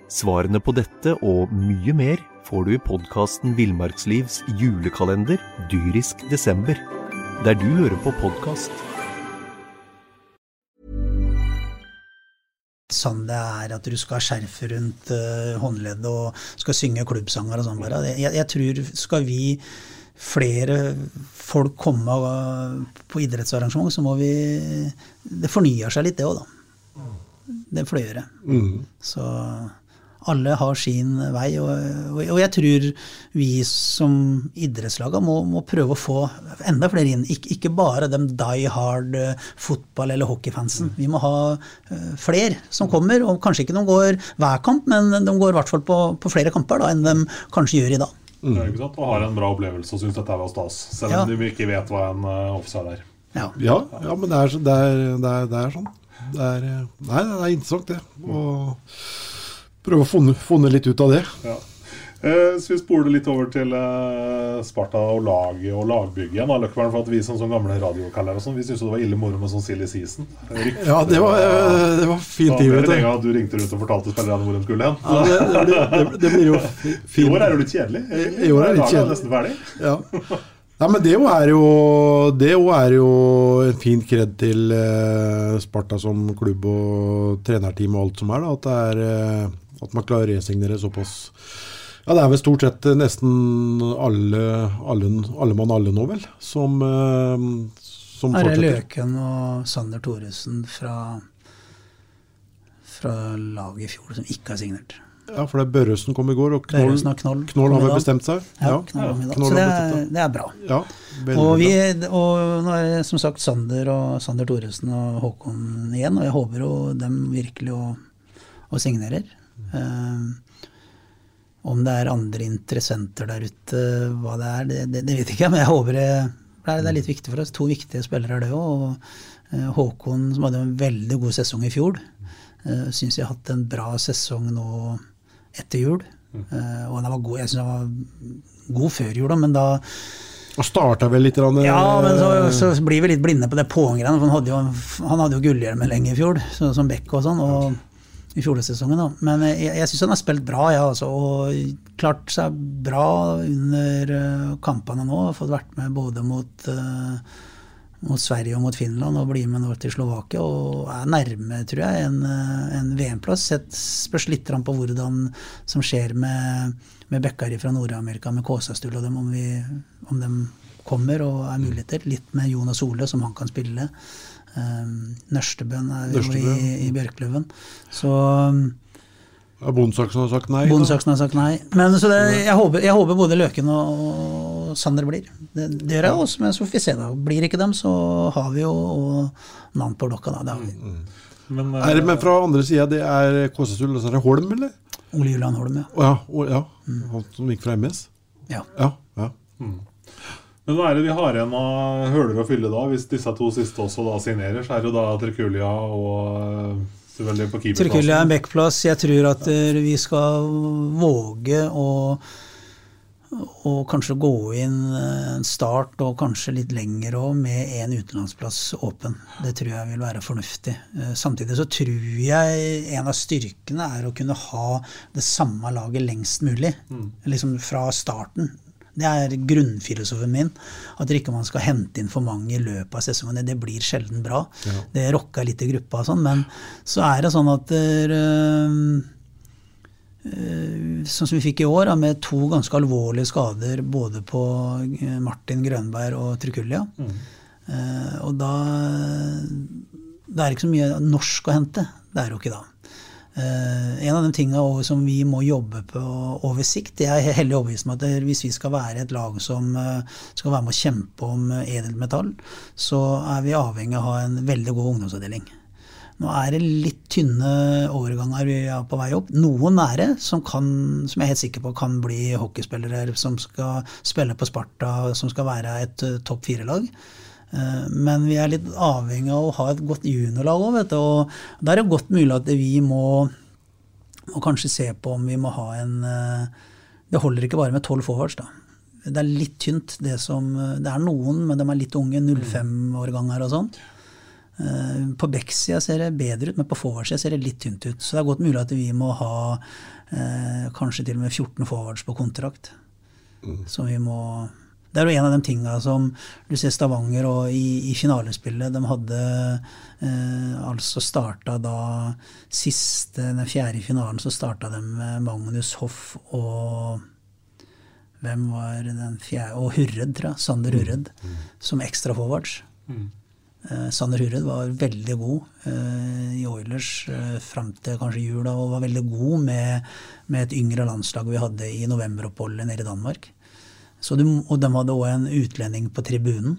Svarene på dette og mye mer får du i podkasten Villmarkslivs julekalender Dyrisk desember, der du hører på podkast. sånn det er at du skal ha skjerf rundt eh, håndleddet og skal synge klubbsanger og sånn. Jeg, jeg tror skal vi flere folk komme eh, på idrettsarrangement, så må vi Det fornyer seg litt, det òg, da. Det fløyere. Mm. Så alle har sin vei, og, og, jeg tror vi som idrettslaga må, må prøve å få enda flere inn. Ik ikke bare dem die hard eh, fotball- eller hockeyfansen. Vi må ha eh, flere som kommer, og kanskje ikke de går hver kamp, men de går i hvert fall på, på flere kamper da, enn de kanskje gjør i dag. Sant? Og har en bra opplevelse og syns dette var stas. Selv om Ja. de ikke vet hva en uh, offside er. Ja. Ja, ja, men det er, det er, det er, det er sånn. Det er, eh, nei, det er interessant, det. Å prøve å funne, funne litt ut av det. Ja. Eh, så vi spoler litt over til eh, Sparta og laget og lagbygget igjen. da, for at Vi som sånn gamle radiokallere og sånn, vi syntes det var ille moro med sånn season. Rykt- Ja, det var, eh, det var fint tid, vet du. du ringte rundt og fortalte spillerne hvor de skulle hen. Ja, det, det, det, blir jo [LAUGHS] I år er det litt kjedelig. I år er det litt kjedelig. nesten ferdig. Ja. Nei, men det er jo Det er jo en fin kred til eh, Sparta som klubb og trenerteam og alt som er. Da, at, det er eh, at man klarer å resignere såpass Ja, det er vel stort sett nesten alle, alle, alle mann alle nå, vel, som, eh, som Are. Løken og Sander Thoresen fra, fra laget i fjor som ikke har signert. Ja, for det er Børresen kom i går, og Knoll, Knoll Knoll har vel bestemt seg? Ja, Knoll ja, i dag. Knoll Så det er, det er bra. Ja, Og, vi, og nå er det som sagt Sander og Sander Thoresen og Håkon igjen, og jeg håper jo dem virkelig å, å signerer. Eh, om det er andre interessenter der ute, hva det er, det, det, det vet jeg ikke. Men jeg håper det, det er- litt viktig for oss. To viktige spillere er det òg. Eh, Håkon, som hadde en veldig god sesong i fjor, uh, syns jeg har hatt en bra sesong nå etter jul. Eh, og han var god, jeg syns han var god før jul, men da Og starta vel litt grann, ja, men så, eh, så blir vi litt blinde på det på'n-greiene. For han hadde jo, han hadde jo gullhjelmen lenge i fjor, så, som Beck og sånn. Og i fjorårssesongen. Men jeg, jeg syns han har spilt bra, ja, altså. Og klart seg bra under eh, kampene nå. Har fått vært med både mot, eh, mot Sverige og mot Finland, og blir med nå til Slovakia. Og er nærme, tror jeg, en, eh, en VM-plass. Spørs litt på hvordan som skjer med, med Bekkari fra Nord-Amerika, med Kåsastull og dem, om, vi, om de kommer og er muligheter. Litt med Jonas Ole, som han kan spille. Um, Nørstebøen er jo Nørstebø, i, i Bjørkløven. Så ja, Bondesaksen har sagt nei. Bondsaksen Bondesaksen har sagt nei. Men så det, jeg, håper, jeg håper både Løken og, og Sander blir. Det, det gjør jeg også, men så får vi se. da. Blir ikke dem, så har vi jo og navn på blokka. da. Det har vi. Men, uh, Er det, men fra andre sida, det er Kåsesul, og så er det Holm, eller? Ole Julian Holm, ja. Oh, ja, oh, ja. Han som gikk fra MS? Ja. ja, ja. Men hva er det vi har igjen av høler å fylle da? Hvis disse to siste også da signerer, så er det jo da Trekulia og eh, selvfølgelig på Tyrkia er en keeperplassen. backplass. Jeg tror at eh, vi skal våge å og kanskje gå inn eh, en start og kanskje litt lenger òg med én utenlandsplass åpen. Det tror jeg vil være fornuftig. Samtidig så tror jeg en av styrkene er å kunne ha det samme laget lengst mulig. Liksom fra starten. Det er grunnfilosofien min. At ikke man skal hente inn for mange i løpet av sesongen. Det blir sjelden bra. Det rokker litt i gruppa og sånn, men så er det sånn at eh, Sånn som vi fikk i år, med to ganske alvorlige skader både på eh, Martin Grønberg og Trukulja. Eh, og da Det er ikke så mye norsk å hente. Det er jo ikke da. Eh, en av de tingene som vi må jobbe på over sikt, det er hellig overbevist om at hvis vi skal være et lag som eh, skal være med å kjempe om edelt edelmetall, så er vi avhengig av å ha en veldig god ungdomsavdeling. Nå er det litt tynne overganger vi er på vei opp. Noen det som, kan, som jeg er helt sikker på kan bli hockeyspillere som skal spille på Sparta, som skal være et eh, topp fire-lag. Eh, Men vi er litt avhengig av å ha et godt juniorlag òg, vet du. Og da er det godt mulig at vi må, må kanskje se på om vi må ha en eh, Det holder ikke bare med tolv forwards, da. Det er litt tynt, det som Det er noen, men de er litt unge. 05-årganger og sånn. Eh, På backsida ser det bedre ut, men på forwardsida ser det litt tynt ut. Så det er godt mulig at vi må ha eh, kanskje til og med 14 forwards på kontrakt. som vi må Det er jo en av de tinga som du ser Stavanger og i, i finalespillet. De hadde eh, altså starta da siste, den fjerde finalen, så starta de med Magnus Hoff og hvem var den fjerde? Og Hurred, tror jeg. Sander Hurred. Som ekstra forwards. Eh, Sander Hurred var veldig god eh, i Oilers eh, fram til kanskje jul, da, og var veldig god med, med et yngre landslag vi hadde i novemberoppholdet nede i Danmark. Så du, og de hadde òg en utlending på tribunen.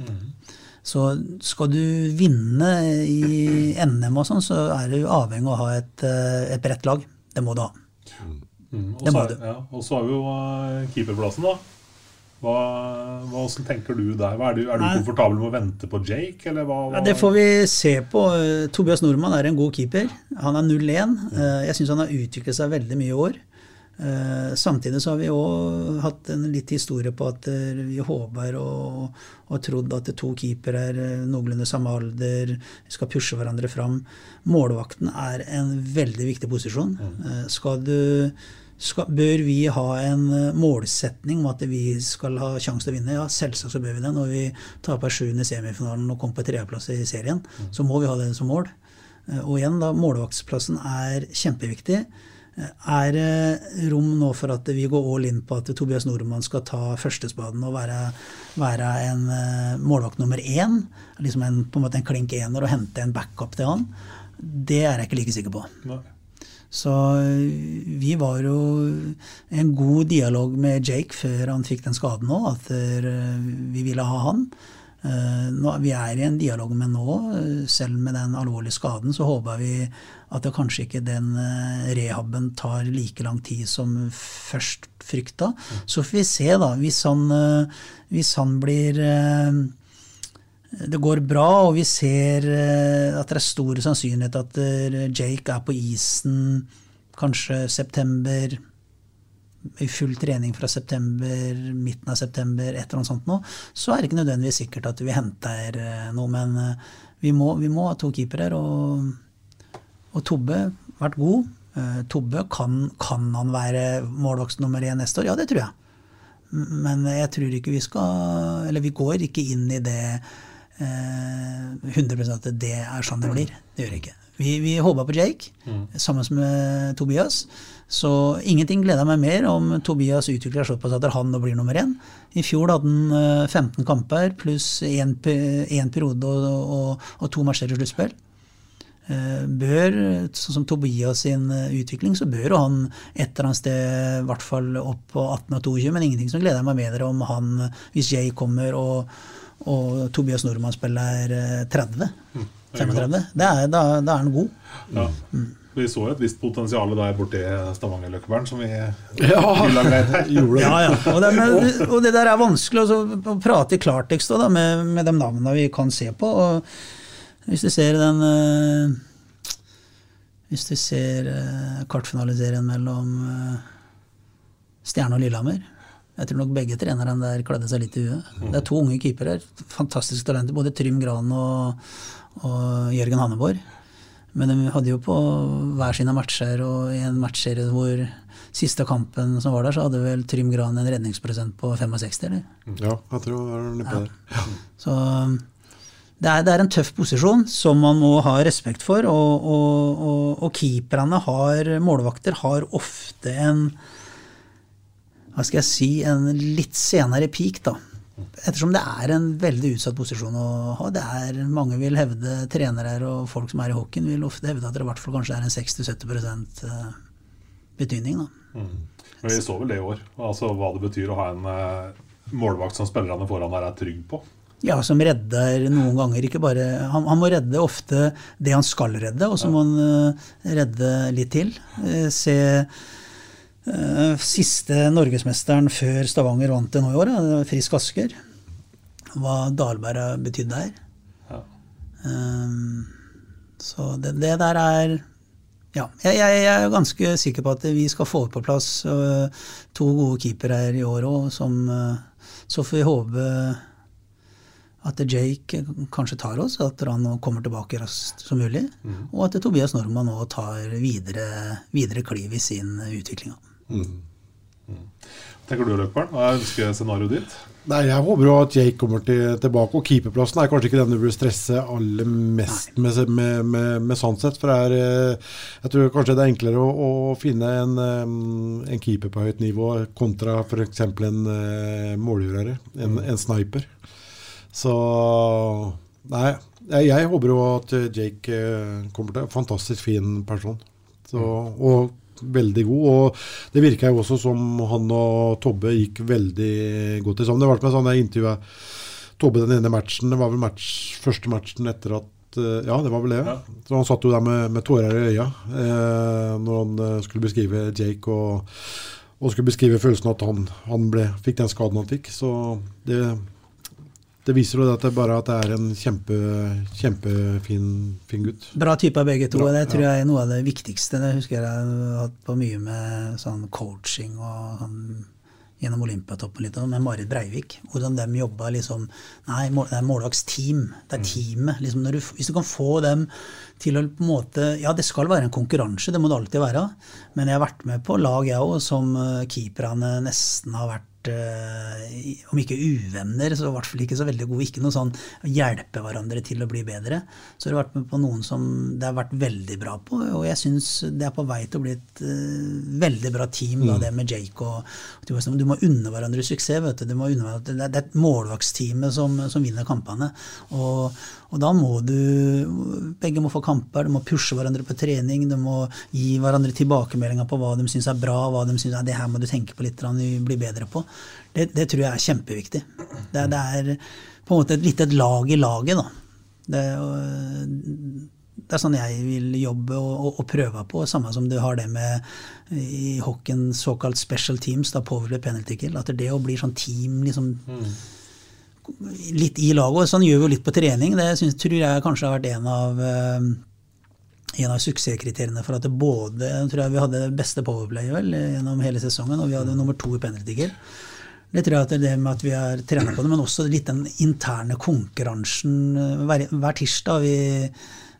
Så skal du vinne i NM og sånn, så er du avhengig av å ha et, eh, et bredt lag. Det må du ha. Mm, og Det må er- du. Ja, og så har vi jo eh, keeperplassen, da. Hva, hva, hvordan tenker du der? Er, du, er du komfortabel med å vente på Jake, eller hva? hva? Ja, det får vi se på. Eh, Tobias Nordmann er en god keeper. Han er 0-1. Eh, Jeg syns han har utviklet seg veldig mye i år. Eh, Samtidig så har vi òg hatt en litt historie på at eh, vi håper og, og trodd at to keepere er eh, noenlunde samme alder, vi skal pushe hverandre fram. Målvakten er en veldig viktig posisjon. Eh, Skal du skal, bør vi ha en målsetning om at vi skal ha sjanse til å vinne? Ja, selvsagt så bør vi det. Når vi taper sjuende semifinalen og kommer på tredjeplass i serien, så må vi ha det som mål. Og igjen, da, målvaktsplassen er kjempeviktig. Eh, Er det rom nå for at vi går all in på at Tobias Nordmann skal ta førstespaden og være, være en eh, målvakt nummer én? Liksom en, på en måte en klink ener og hente en backup til han? Det er jeg ikke like sikker på. Nei. Så vi var jo en god dialog med Jake før han fikk den skaden nå, at vi ville ha han. Nå, vi er i en dialog med nå, selv med den alvorlige skaden, så håper vi at det kanskje ikke den rehaben tar like lang tid som først frykta. Så får vi se, da. Hvis han, hvis han blir det går bra, og vi ser at det er stor sannsynlighet at Jake er på isen kanskje september, i full trening fra september, midten av september, et eller annet sånt noe, så er det ikke nødvendigvis sikkert at vi henter noe. Men vi må, vi må ha to keepere, og, og Tobbe har vært god. Tobbe, kan, kan han være målvakt nummer én neste år? Ja, det tror jeg. Men jeg tror ikke vi skal Eller vi går ikke inn i det 100 at det er sånn det blir. Det gjør vi ikke. Vi, vi håpa på Jake, mm. sammen med Tobias. Så ingenting gleda meg mer om Tobias utvikler såpass at han nå blir nummer én. I fjor hadde han 15 kamper pluss én periode og, og, og, to matcher i sluttspill. Bør, sånn som Tobias sin utvikling, så bør jo han et eller annet sted i hvert fall opp på 18 og 22, men ingenting som gleder meg mer om han, hvis Jay kommer og og Tobias Nordmann spiller 30. 35. Det er, da, da, er han god. Ja. Mm. Vi så et visst potensial der borte i Stavanger-Løkkebern som vi [LAUGHS] ja. ha her. ja, ja. Og det, men, og det, der er vanskelig altså, å prate i klartekst da, med, med, de navnene vi kan se på. Og hvis du ser den uh, Hvis du ser uh, kvartfinaliserien mellom uh, Stjerne og Lillehammer jeg tror nok begge trenerne der kledde seg litt i huet. Det er to unge keepere. Fantastiske talenter. Både Trym Gran og, og Jørgen Hanneborg. Men de hadde jo på hver sine matcher, og i en matchserie hvor siste kampen som var der, så hadde vel Trym Gran en redningsprosent på 65, eller? Ja, jeg tror det var litt der. Ja. Så det er, det er, en tøff posisjon som man må ha respekt for, og, og, og, og keeperne har, målvakter, har ofte en hva skal jeg si, en litt senere peak, da. Ettersom det er en veldig utsatt posisjon å ha. Det er, mange vil hevde, trenere og folk som er i hockeyen, vil ofte hevde at det i hvert fall kanskje er en 60-70 eh, betydning. Da. Mm. Men vi så vel det i år, altså hva det betyr å ha en uh, målvakt som spillerne foran der er trygg på. Ja, som redder noen ganger. ikke bare, Han, han må redde ofte det han skal redde, og så må han uh, redde litt til. Uh, se uh, siste norgesmesteren før Stavanger vant det nå i år, Frisk Asker. Hva Dalberg har betydd der. Ja. Um, så det, det, der er Ja. Jeg, jeg, er ganske sikker på at vi skal få på plass to gode keepere her i år òg, uh, så får vi håpe at Jake kanskje tar oss, at han kommer tilbake raskt som mulig. Mm. Og at Tobias Normann nå tar videre, videre kliv i sin utvikling. Mm. Mm. Tenker du, Løkberg? Hva er ønskescenarioet ditt? Nei, Jeg håper jo at Jake kommer til, tilbake. Og keeperplassen er kanskje ikke den du burde stresse aller mest med, med, med, med sånn sett. For er, eh, jeg tror kanskje det er enklere å, å finne en, en, keeper på høyt nivå kontra f.eks. en uh, målgjørere. En, mm. en, sniper. Så Nei, jeg, håper jo at Jake uh, kommer til. Fantastisk fin person. Så, mm. og veldig god. Og det virka jo også som han og Tobbe gikk veldig godt sammen. Det ble med sånn jeg intervjua Tobbe den ene matchen. Det var vel match, første matchen etter at eh, Ja, det var vel det. Ja. Så Han satt jo der med, med tårer i øya eh, når han eh, skulle beskrive Jake og, og skulle beskrive følelsen at han, han ble, fikk den skaden han fikk. Så det det viser jo at det bare at det er en kjempe, kjempefin fin gutt. Bra type av begge to. Bra, det tror jeg er noe av det viktigste. Det husker jeg har hatt på mye med sånn coaching og sånn gjennom Olympiatoppen litt, med Marit Breivik. Hvordan de jobba liksom Nei, det er målvaksteam. Det er mm. teamet. Liksom du, hvis du kan få dem til å på en måte Ja, det skal være en konkurranse, det må det alltid være. Men jeg har vært med på lag, jeg òg, som eh, keeperne nesten har vært om ikke uvenner, så i hvert fall ikke så veldig gode. Ikke noe sånn å hjelpe hverandre til å bli bedre. Så har du vært med på noen som det har vært veldig bra på, og jeg syns det er på vei til å bli et uh, veldig bra team, da, det med Jake og Du må unne hverandre suksess. vet du. du må unne hverandre, det er et målvaktsteamet som, som vinner kampene. Og, og da må du Begge må få kamper, de må pushe hverandre på trening, de må gi hverandre tilbakemeldinger på hva de syns er bra, hva de syns er det her må du tenke på litt, bli bedre på. Det, det, tror jeg er kjempeviktig. Det, det, er på en måte et lite lag i laget, da. Det, det er sånn jeg vil jobbe og, og, og, prøve på, samme som du har det med i hockeyen såkalt special teams, da påvirker penalty kill. At det å bli sånn team liksom mm litt i laget. Sånn gjør vi jo litt på trening. Det synes, tror jeg kanskje har vært en av, uh, en av suksesskriteriene for at det både tror jeg Vi hadde beste powerplay vel, gjennom hele sesongen, og vi hadde nummer to i penalty Det tror jeg at det med at vi har trent på det, men også litt den interne konkurransen. Hver, hver tirsdag vi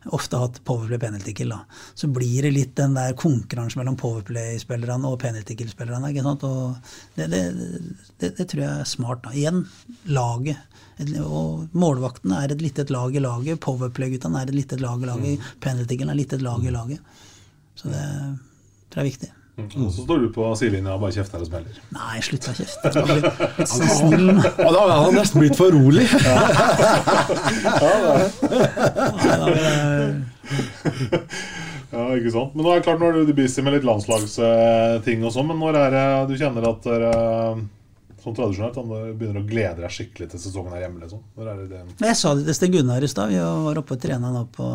ofte hatt powerplay penalty kill. Da. Så blir det litt den der konkurransen mellom powerplay-spillerne og penalty kill-spillerne. Det, det, det, det, tror jeg er smart. Da. Igjen, laget. Og målvaktene er et lite lag i laget. Powerplay-guttene er et lite lag i laget. Mm. Penalty kill er et lite lag i laget. Så det tror jeg er viktig. Mm. Og så står du på sidelinja og bare kjefter og smeller. Nei, slutt å kjefte. Litt så snill. Ja, da hadde han nesten blitt for rolig. [LAUGHS] ja, ikke sant. Men nå er det klart, nå er du busy med litt landslagsting og sånn, men når er det du kjenner at dere sånn tradisjonelt, han begynner å glede deg skikkelig til sesongen her hjemme? Liksom. Når er det det? Jeg sa det til Sten Gunnar i stad. Vi var oppe og trena nå på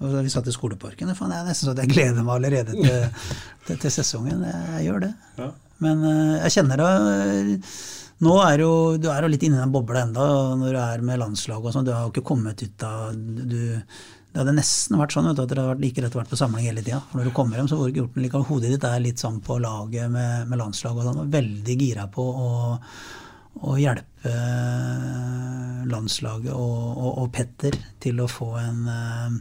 og Vi satt i skoleparken. Faen, jeg er nesten så jeg gleder meg allerede til, [LAUGHS] til, til sesongen. Jeg gjør det. Ja. Men uh, jeg kjenner det Nå er jo, du er jo litt inni den bobla enda når du er med landslag og sånn. Du har jo ikke kommet ut av du, det hadde nesten vært sånn at det hadde vært like rett vært på samling hele tida. For når du kommer hjem, så får du ikke gjort noe likevel. Hodet ditt er litt sånn på laget med, med landslaget og sånn. Og veldig gira på å, å hjelpe landslaget og, og, og, Petter til å få en uh,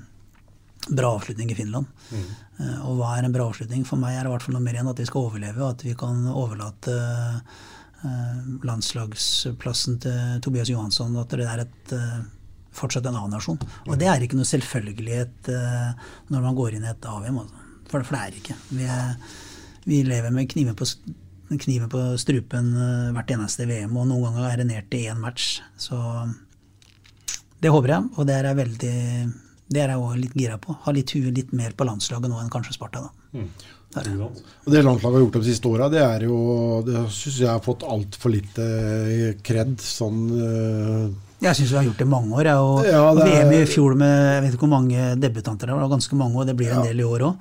bra avslutning i Finland. Mm. Uh, og hva er en bra avslutning? For meg er det i hvert fall nummer én at vi skal overleve, og at vi kan overlate landslagsplassen til Tobias Johansson. At det er et fortsatt en A-nasjon. Og det er ikke noe selvfølgelighet uh, når man går inn i et AVM. Altså. For, for, det er ikke. Vi, er, vi lever med kniven på, kniven på strupen uh, hvert eneste VM, og noen ganger er det ned til én match. Så det håper jeg, og det er jeg veldig det er jeg òg litt gira på. Ha litt huet litt mer på landslaget nå enn kanskje Sparta. da. Mm. Det, og det landslaget har gjort de siste åra, det er jo Det syns jeg har fått altfor lite kred. Sånn jeg syns vi har gjort det i mange år. Jeg, og ja, er... VM i fjor med jeg vet ikke hvor mange debutanter det var, ganske mange, og det blir en del i år òg.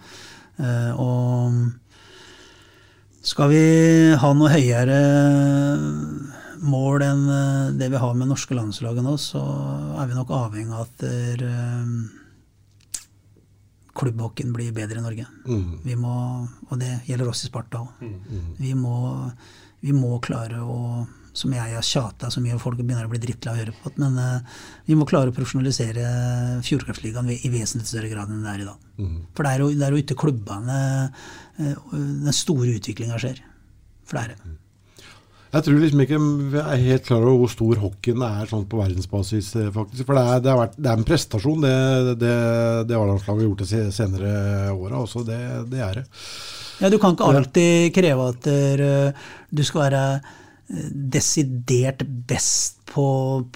Eh, og skal vi ha noe høyere mål enn eh, det vi har med norske landslaget nå, så er vi nok avhengig av at uh, klubbhockeyen blir bedre i Norge. Mm. Vi må, og det gjelder oss i Sparta òg. Mm. Vi, vi må klare å som jeg har tjata så mye, og folk begynner å bli drittlei av å høre på. Men uh, vi må klare å profesjonalisere Fjordkraftligaen i vesentlig større grad enn det er i dag. Mm. For det er jo, det er jo ute i klubbene uh, den store utviklinga skjer. For det er det. Jeg tror liksom ikke vi er helt klar over hvor stor hockeyen er sånn på verdensbasis. Eh, faktisk. For det er, det, vært, det er, en prestasjon, det, det, det A-landslaget har gjort de senere åra. Også det, det er det. Ja, Du kan ikke alltid kreve at du skal være desidert best på,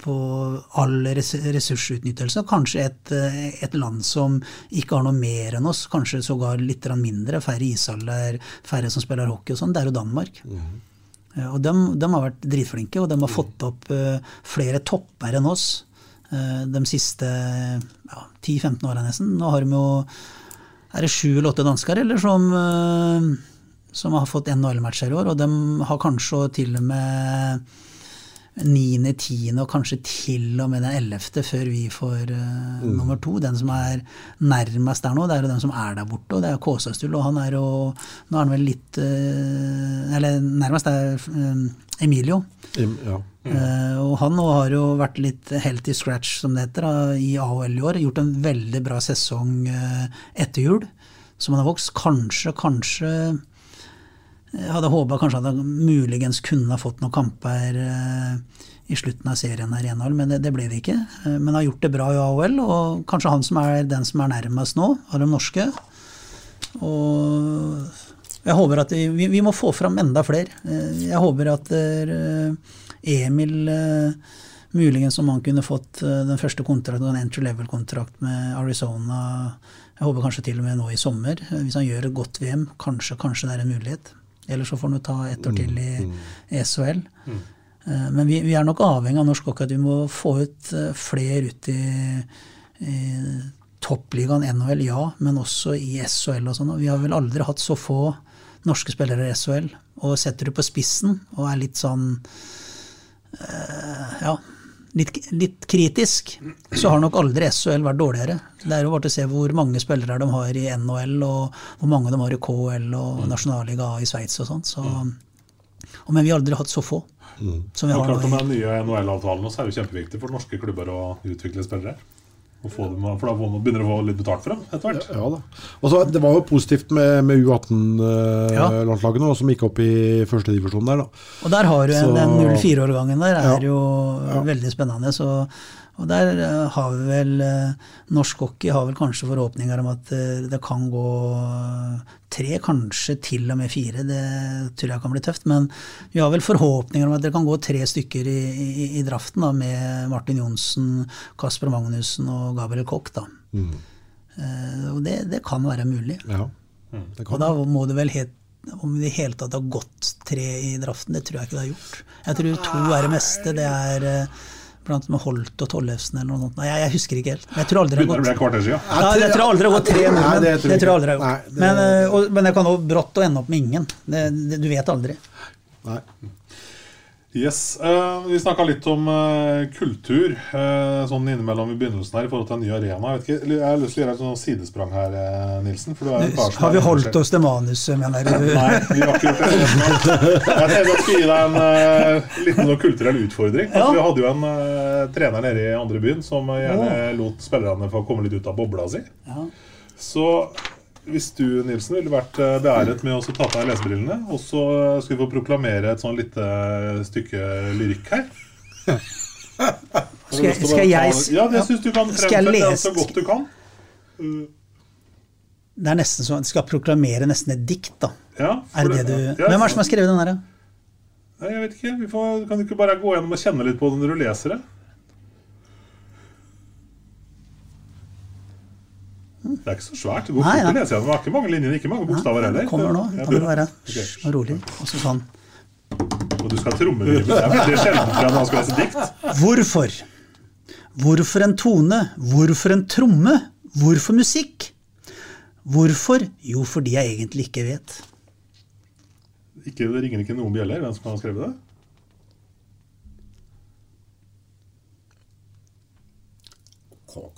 på all ressursutnyttelse. Kanskje et, et, land som ikke har noe mer enn oss, kanskje sågar litt mindre, færre ishaller, færre som spiller hockey og sånn, det er jo Danmark. Mm. Og de, de, har vært dritflinke, og de har fått opp uh, flere topper enn oss uh, de siste ja, 10-15 åra nesten. Nå har de jo Er det sju eller åtte dansker, eller som uh, som har fått NHL-matcher i år, og de har kanskje til og med niende, tiende og kanskje til og med den ellevte før vi får uh, mm. nummer to. Den som er nærmest der nå, det er jo den som er der borte, og det er Kåsastul. Og han er jo Nå er han vel litt uh, Eller nærmest er uh, Emilio. Im, ja. Mm. og han nå har jo vært litt helt i scratch, som det heter, i AHL i år. Gjort en veldig bra sesong etter jul, som han har vokst. Kanskje, kanskje Jeg hadde håpa kanskje at han muligens kunne ha fått noen kamper eh, i slutten av serien her i men det, ble det ikke. Men Men har gjort det bra i AHL, og kanskje han som er den som er nærmest nå av de norske. Og jeg håper at vi, vi må få fram enda flere. Eh, Jeg håper at eh, Emil eh, muligens om han kunne fått eh, den første kontrakten, en entry level-kontrakt med Arizona. Jeg håper kanskje til og med nå i sommer. Eh, Hvis han gjør et godt VM, kanskje, kanskje det er en mulighet. Eller så får han ta ett år til i i SHL. Eh, Men vi, vi er nok avhengig av norsk hockey at vi må få ut eh, flere ut i, i toppligaen NHL, ja, men også i SHL og sånn. Vi har vel aldri hatt så få norske spillere i SHL. Og setter du på spissen og er litt sånn eh, ja, litt, litt kritisk, så har nok aldri SHL vært dårligere. Det er jo bare til å se hvor mange spillere de har i NHL, og hvor mange de har i KL og Nasjonalliga i Sveits og sånn. Så, og, men vi har aldri hatt så få. Som vi har klart Med den nye NHL-avtalen så er det jo kjempeviktig for norske klubber å utvikle spillere. Dem, for da man- begynner du å få litt betalt for dem etter hvert. Ja da. Også, Det var jo positivt med, med U18-landslagene, som gikk opp i førstedivisjonen der. da. Og der har du en, Så- den 04-årgangen der er Ja. jo veldig spennende. Så, og der eh, har vi vel eh, Norsk hockey har vel kanskje forhåpninger om at eh, det kan gå tre, kanskje til og med fire. Det tror jeg kan bli tøft. Men vi har vel forhåpninger om at det kan gå tre stykker i, i, i draften, da, med Martin Johnsen, Kasper Magnussen og Gabriel Koch. da. Eh, og det, det kan være mulig. Ja. Det Og da må det vel helt om det i hele tatt har gått tre i draften, det tror jeg ikke det har gjort. Jeg tror to er det meste. Det er blant med Holt og Tollefsen eller noe sånt. Nei, jeg, jeg husker ikke helt. Men jeg tror aldri det har gått. det kvarter siden. ja, jeg tror aldri det har gått tre nordmenn. det tror jeg tror jeg aldri det har gått. Men, eh, og, men det kan jo brått å ende opp med ingen. Det, det, du vet aldri. Nei. Yes, uh, Vi snakka litt om uh, kultur uh, sånn innimellom i begynnelsen her i forhold til en ny arena. Jeg, vet ikke, jeg har lyst til å gjøre et sånt sidesprang her, Nilsen. Har vi holdt oss til manuset, mener du? [LAUGHS] Nei, vi har ikke gjort det. Jeg tenkte jeg skulle gi deg en liten kulturell utfordring. Ja. Vi hadde jo en trener nede i andre byen som gjerne lot spillerne få komme litt ut av bobla si. Ja. Så hvis du, Nilsen, ville vært eh, beæret med å ta på deg lesebrillene, og så skulle vi få proklamere et sånn lite stykke lyrikk her. Skal, lyst skal jeg Ja, det syns du kan fremføre det så godt du kan. Det er nesten sånn, Du skal proklamere nesten et dikt, da. Ja, Er det det du Hvem er det som har skrevet den der? da? Jeg vet ikke. Vi får, kan du ikke bare gå gjennom og kjenne litt på det når du leser det? Det er ikke så svært. Det går fort å lese gjennom. Det er ikke mange linjer, ikke mange bokstaver heller. Det kommer nå. Ja, Kan du være rolig? Og så sånn. Og du skal trommerime. Det er sjelden for man skal lese dikt. Hvorfor? Hvorfor en tone? Hvorfor en tromme? Hvorfor musikk? Hvorfor? Jo, fordi jeg egentlig ikke vet. Ikke, det ringer ikke noen bjeller. Hvem som har skrevet det?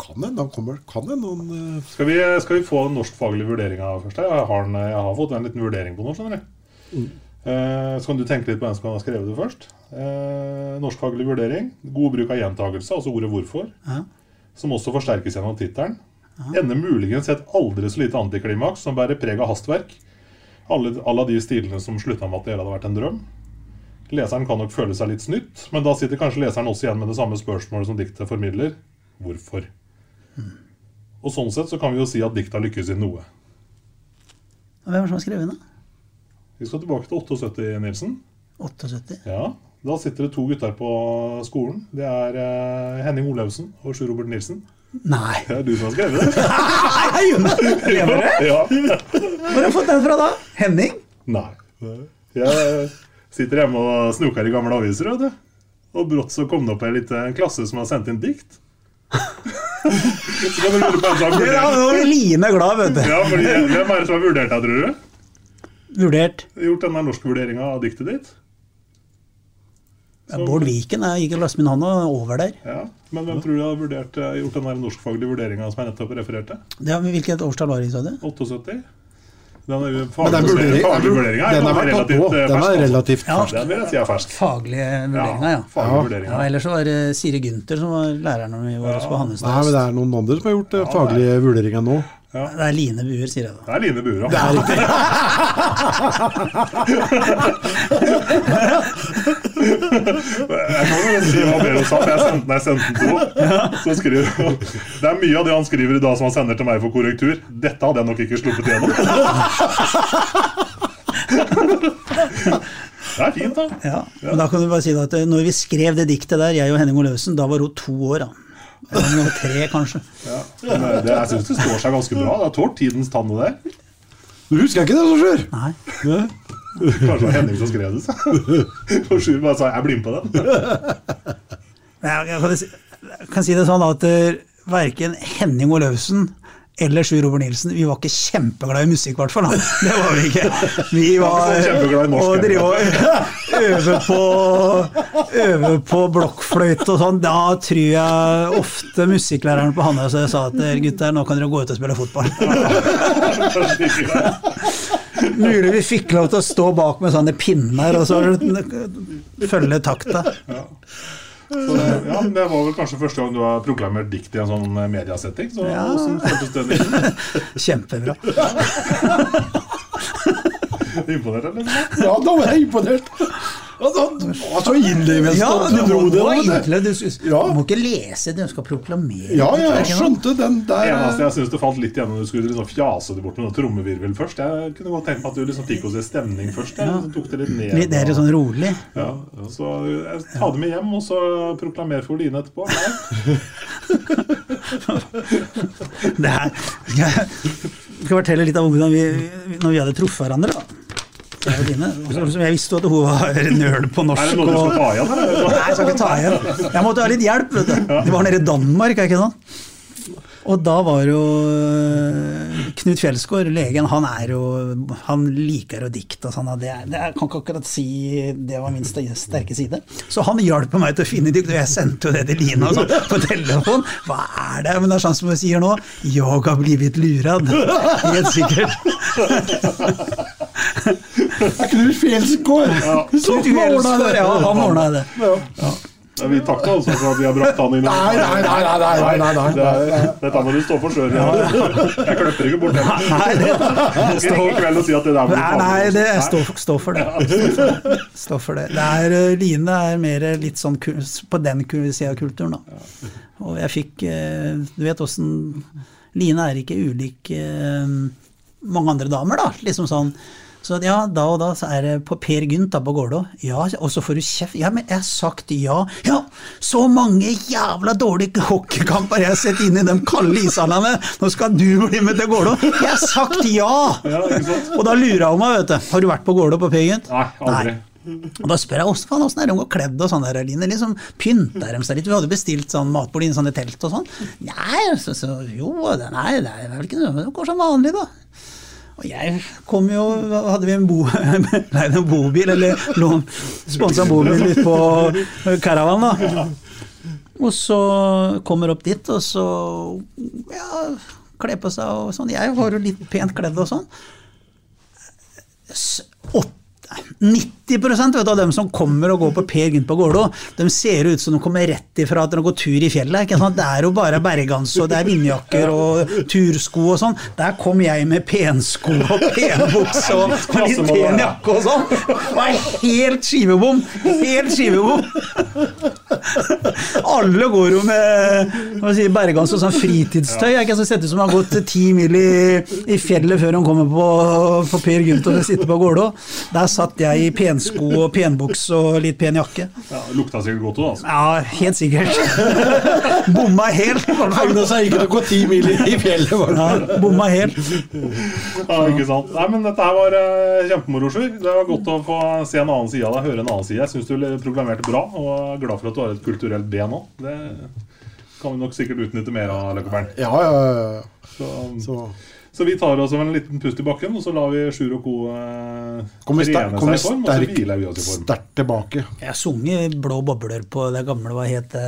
Kan hende han kommer. Kan hende han eh, Skal vi, skal vi få den norskfaglige vurderinga først? Jeg har, en, jeg har fått en liten vurdering på nå. skjønner du. Eh, så kan du tenke litt på hvem som har skrevet det først. Eh, norskfaglig vurdering. God bruk av gjentagelse, altså ordet 'hvorfor'. Ja. Som også forsterkes gjennom tittelen. Ender muligens i et aldri så lite antiklimaks som bærer preg av hastverk. Alle, alle de stilene som slutta med at det hele hadde vært en drøm. Leseren kan nok føle seg litt snytt, men da sitter kanskje leseren også igjen med det samme spørsmålet som diktet formidler. Hvorfor? Og sånn sett så kan vi jo si at dikta lykkes i noe. Hvem er det som har skrevet den? Vi skal tilbake til 78, Nilsen. 78? Ja, Da sitter det to gutter på skolen. Det er eh, Henning Olaussen og Sjur Robert Nilsen. Nei! Det er du som har skrevet det. [LAUGHS] Nei, Lever det? [LAUGHS] Ja. Hvor har du fått den fra da? Henning? Nei. Jeg sitter hjemme og snoker i gamle aviser, vet du. Og brått så kom det opp en liten klasse som har sendt inn dikt. Så kan du lure på hvem som har Ja, vurdert nå blir Line glad, vet du. Ja, fordi Hvem er det som har vurdert deg, tror du? Vurdert. Gjort denne norskvurderinga av diktet ditt? Ja, Bård Viken jeg ikke og lastet min hånd over der. Ja, Men hvem tror du har vurdert, gjort den norskfaglige vurderinga som jeg nettopp refererte? Ja, er- hvilket årstall var det, sa du? 78? Den er jo Men den faglig vurdering- faglig vurdering er den tatt relativt, på. eh, Den fersk, er relativt Ja. Den vil jeg si er fersk. Faglige vurderinga, ja. faglige Ja. vurderinger. ja. Ellers var det Siri Gunther som var læreren vår på Nei, men Hannesnes. det er noen andre som har gjort ja, faglige vurderinger nå. Det er Line Buer, sier jeg da. Det er Line Bura. Det er riktig. [LAUGHS] [LAUGHS] Jeg kan jo si hva Bero sa, for jeg sendte den jeg sendte den til henne. Det er mye av det han skriver i dag som han sender til meg for korrektur. Dette hadde jeg nok ikke sluppet gjennom. Det er fint, da. Ja, men da kan du bare si at eh, når vi skrev det diktet der, jeg og Henning Olaussen, da var hun to år. da. Eller tre, kanskje. Ja. Men det, det, jeg syns det står seg ganske bra. Det har tålt tidens tann, det der. Du husker ikke det, så skjer? Nei. Kanskje det var Henning som skrev det. så. For Sjur bare sa 'jeg blir med på den'. [LAUGHS] Jeg, kan, si, jeg kan si det sånn at uh, verken Henning Olaussen eller Sjur Robert Nilsen, vi var ikke kjempeglade i musikk, i hvert fall. [LAUGHS] Det var vi ikke. Vi var norsk, og drive og [LAUGHS] øve på, øve på blokkfløyte og sånn. Da tror jeg ofte musikklæreren på Handøy sa at gutter, nå kan dere gå ut og spille fotball. Mulig vi fikk lov til å stå bak med sånne pinner og så følge takta. Så, ja, Det var vel kanskje første gang du har proklamert dikt i en sånn eh, mediasetting. Så Ja. Nilsen? [LAUGHS] Kjempebra. [LAUGHS] [LAUGHS] Imponert, eller? Ja, da var jeg imponert. Ja, da, så innlevende Ja, du du dro det egentlig, du, Ja. du må ikke lese det, du skal proklamere. Ja, ja, jeg skjønte den der. eneste jeg syns det falt litt igjennom, du skulle liksom fjase det bort med noe trommevirvel først. Jeg kunne godt tenkt meg at du liksom fikk oss en stemning først. Jeg, så tok det litt ned. Litt der, og- sånn rolig. Ja, så jeg, Ta det med hjem, og så proklamer for Line etterpå. Nei. [LAUGHS] Det her skal [LAUGHS] jeg skal fortelle litt av hvordan vi, når vi hadde truffet hverandre. da. Line. Og Jeg visste jo at hun var nøl på norsk. Er det noe du skal ta igjen? Eller? Nei, jeg skal ikke ta igjen. Jeg måtte ha litt hjelp. vet du. Det var nede i Danmark, er ikke sant? Og da var jo øh, Knut Fjelsgaard, legen, han er jo Han liker å dikte og sånn. Det, er- det jeg kan ikke akkurat si det var min sterke side. Så han hjalp meg til å finne dikt, og jeg sendte jo det til Lina og sånn, på telefon. Hva er det? Men det er sånn som hun sier nå. Jeg har blivit lurad. Helt sikkert. Knut Fjelsgaard! Knut Fjelsgaard, ja, han ordna det. Ja, vi takker altså for at vi har brakt han inn. Nei, nei, nei, nei, nei, nei, nei, nei. Det er- Dette må du stå for sjøl. Jeg kløpper ikke bort den. Nei, det, det ikke i kveld og si at det der Nei, nei, det jeg står, står for det. Står for det. det er, eh, Line er mer litt sånn på den sida av kulturen, da. Og jeg fikk eh, Du vet åssen Line er ikke ulik eh, mange andre damer, da. Liksom sånn. Så ja, da og da så er det på Per Gynt da på Gålå. Ja, og så får du kjeft. Ja, men jeg har sagt ja. Ja, så mange jævla dårlige hockeykamper jeg har sett inn i de kalde ishallene. Nå skal du bli med til Gålå. Jeg har sagt ja! Ja. Og da lurer hun meg, vet du. Har du vært på Gålå på Per Gynt? Nei, aldri. Og da spør jeg også, faen, åssen er de kledd og sånn der, Line? Liksom, pynter de seg litt? Vi hadde bestilt sånn matbord i sånne telt og sånn. Nei, så, så, jo, det, nei, det er vel ikke noe, det går som vanlig, da. Og jeg kom jo Hadde vi en, bo, [LAUGHS] leid en bobil, eller sponsa bobil litt på Caravan, da. Og så kommer opp dit, og så ja, kle på seg og sånn. Jeg var jo litt pent kledd og sånn. S- åtte- 90% vet av dem som kommer og går på Per Gynt på Gålå, de ser ut som de kommer rett ifra at de går tur i fjellet. Det er jo bare bergans og det er vindjakker og tursko og sånn. Der kom jeg med pensko og penbukse og, og litt pen jakke og sånn. Det var helt skivebom! Helt skivebom! Alle går jo med si, bergans og sånn fritidstøy. Jeg kan sett ut som de har gått ti mil i, i fjellet før de kommer på, på Per Gynt og sitter på Gålå. Der satt jeg i pensko og penbukse og litt pen jakke. Ja, lukta sikkert godt òg, altså. Ja, helt sikkert. [LAUGHS] Bomma helt. Egna seg ikke til å gå ti mil i fjellet. var det. Ja, bomma helt. Ja, ikke sant. Nei, men dette her var uh, kjempemoro, Sjur. Det var godt å få se en annen side av deg, høre en annen side. Jeg syns du programmerte bra, og er glad for at du har et kulturelt ben òg. Det kan vi nok sikkert utnytte mer av, Løkkebern. Ja, ja, ja. Så, Så Så vi tar oss en liten pust i bakken, og så lar vi Sjur og co. eh, Kommer seg i form, og så sterk-. Sterkt tilbake. Jeg har sunget Blå bobler på det gamle hva het det,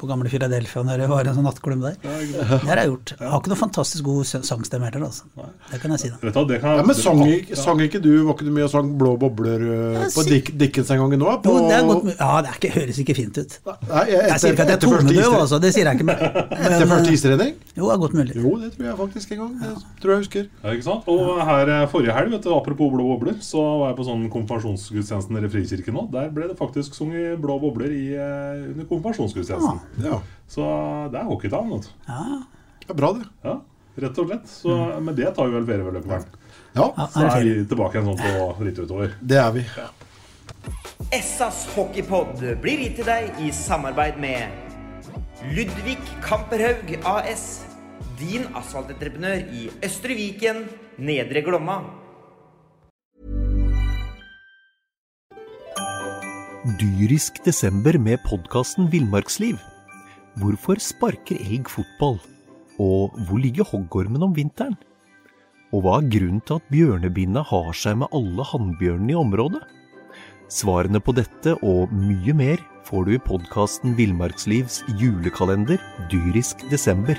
på gamle Philadelphia når det var en sånn nattklubb der. Det har jeg gjort. Jeg har ikke noe fantastisk god sang- sangstemme heller, altså. Det kan jeg si, da. Vet du, det kan, Ja, men det- sang, ikke- sang ikke du Var ikke du mye og sang Blå bobler Ja, på Dick, Dickens en gang nå? På, Jo, det er godt, ja, det er ikke, høres ikke fint ut. Nei, jeg, Jeg sier ikke at jeg er tonedøv, altså. Det sier jeg ikke. Men, [LAUGHS] Etter første istrening? Jo, det er godt mulig. Jo, det tror jeg faktisk en gang. Det tror jeg husker. Ja, ikke sant? Og her eh, forrige helg, vet du, apropos blå bobler, så var jeg på sånn konfirmasjonsgudstjenesten i Frikirken òg. Der ble det faktisk sunget blå bobler i, eh, under konfirmasjonsgudstjenesten. Ja. Så det er hockeytown, vet du. Ja. Det er bra, det. Ja, rett og slett. Så med det tar vi vel vel, Ja, Så er vi tilbake igjen sånn på litt utover. det er vi. Essas hockeypod blir gitt til deg i samarbeid med Ludvig Kamperhaug AS. Din asfaltentreprenør i Østre Viken, Nedre Glomma. Dyrisk desember med podkasten Villmarksliv. Hvorfor sparker elg fotball? Og hvor ligger hoggormen om vinteren? Og hva er grunnen til at bjørnebinna har seg med alle hannbjørnene i området? Svarene på dette og mye mer får du i podkasten Villmarkslivs julekalender Dyrisk desember,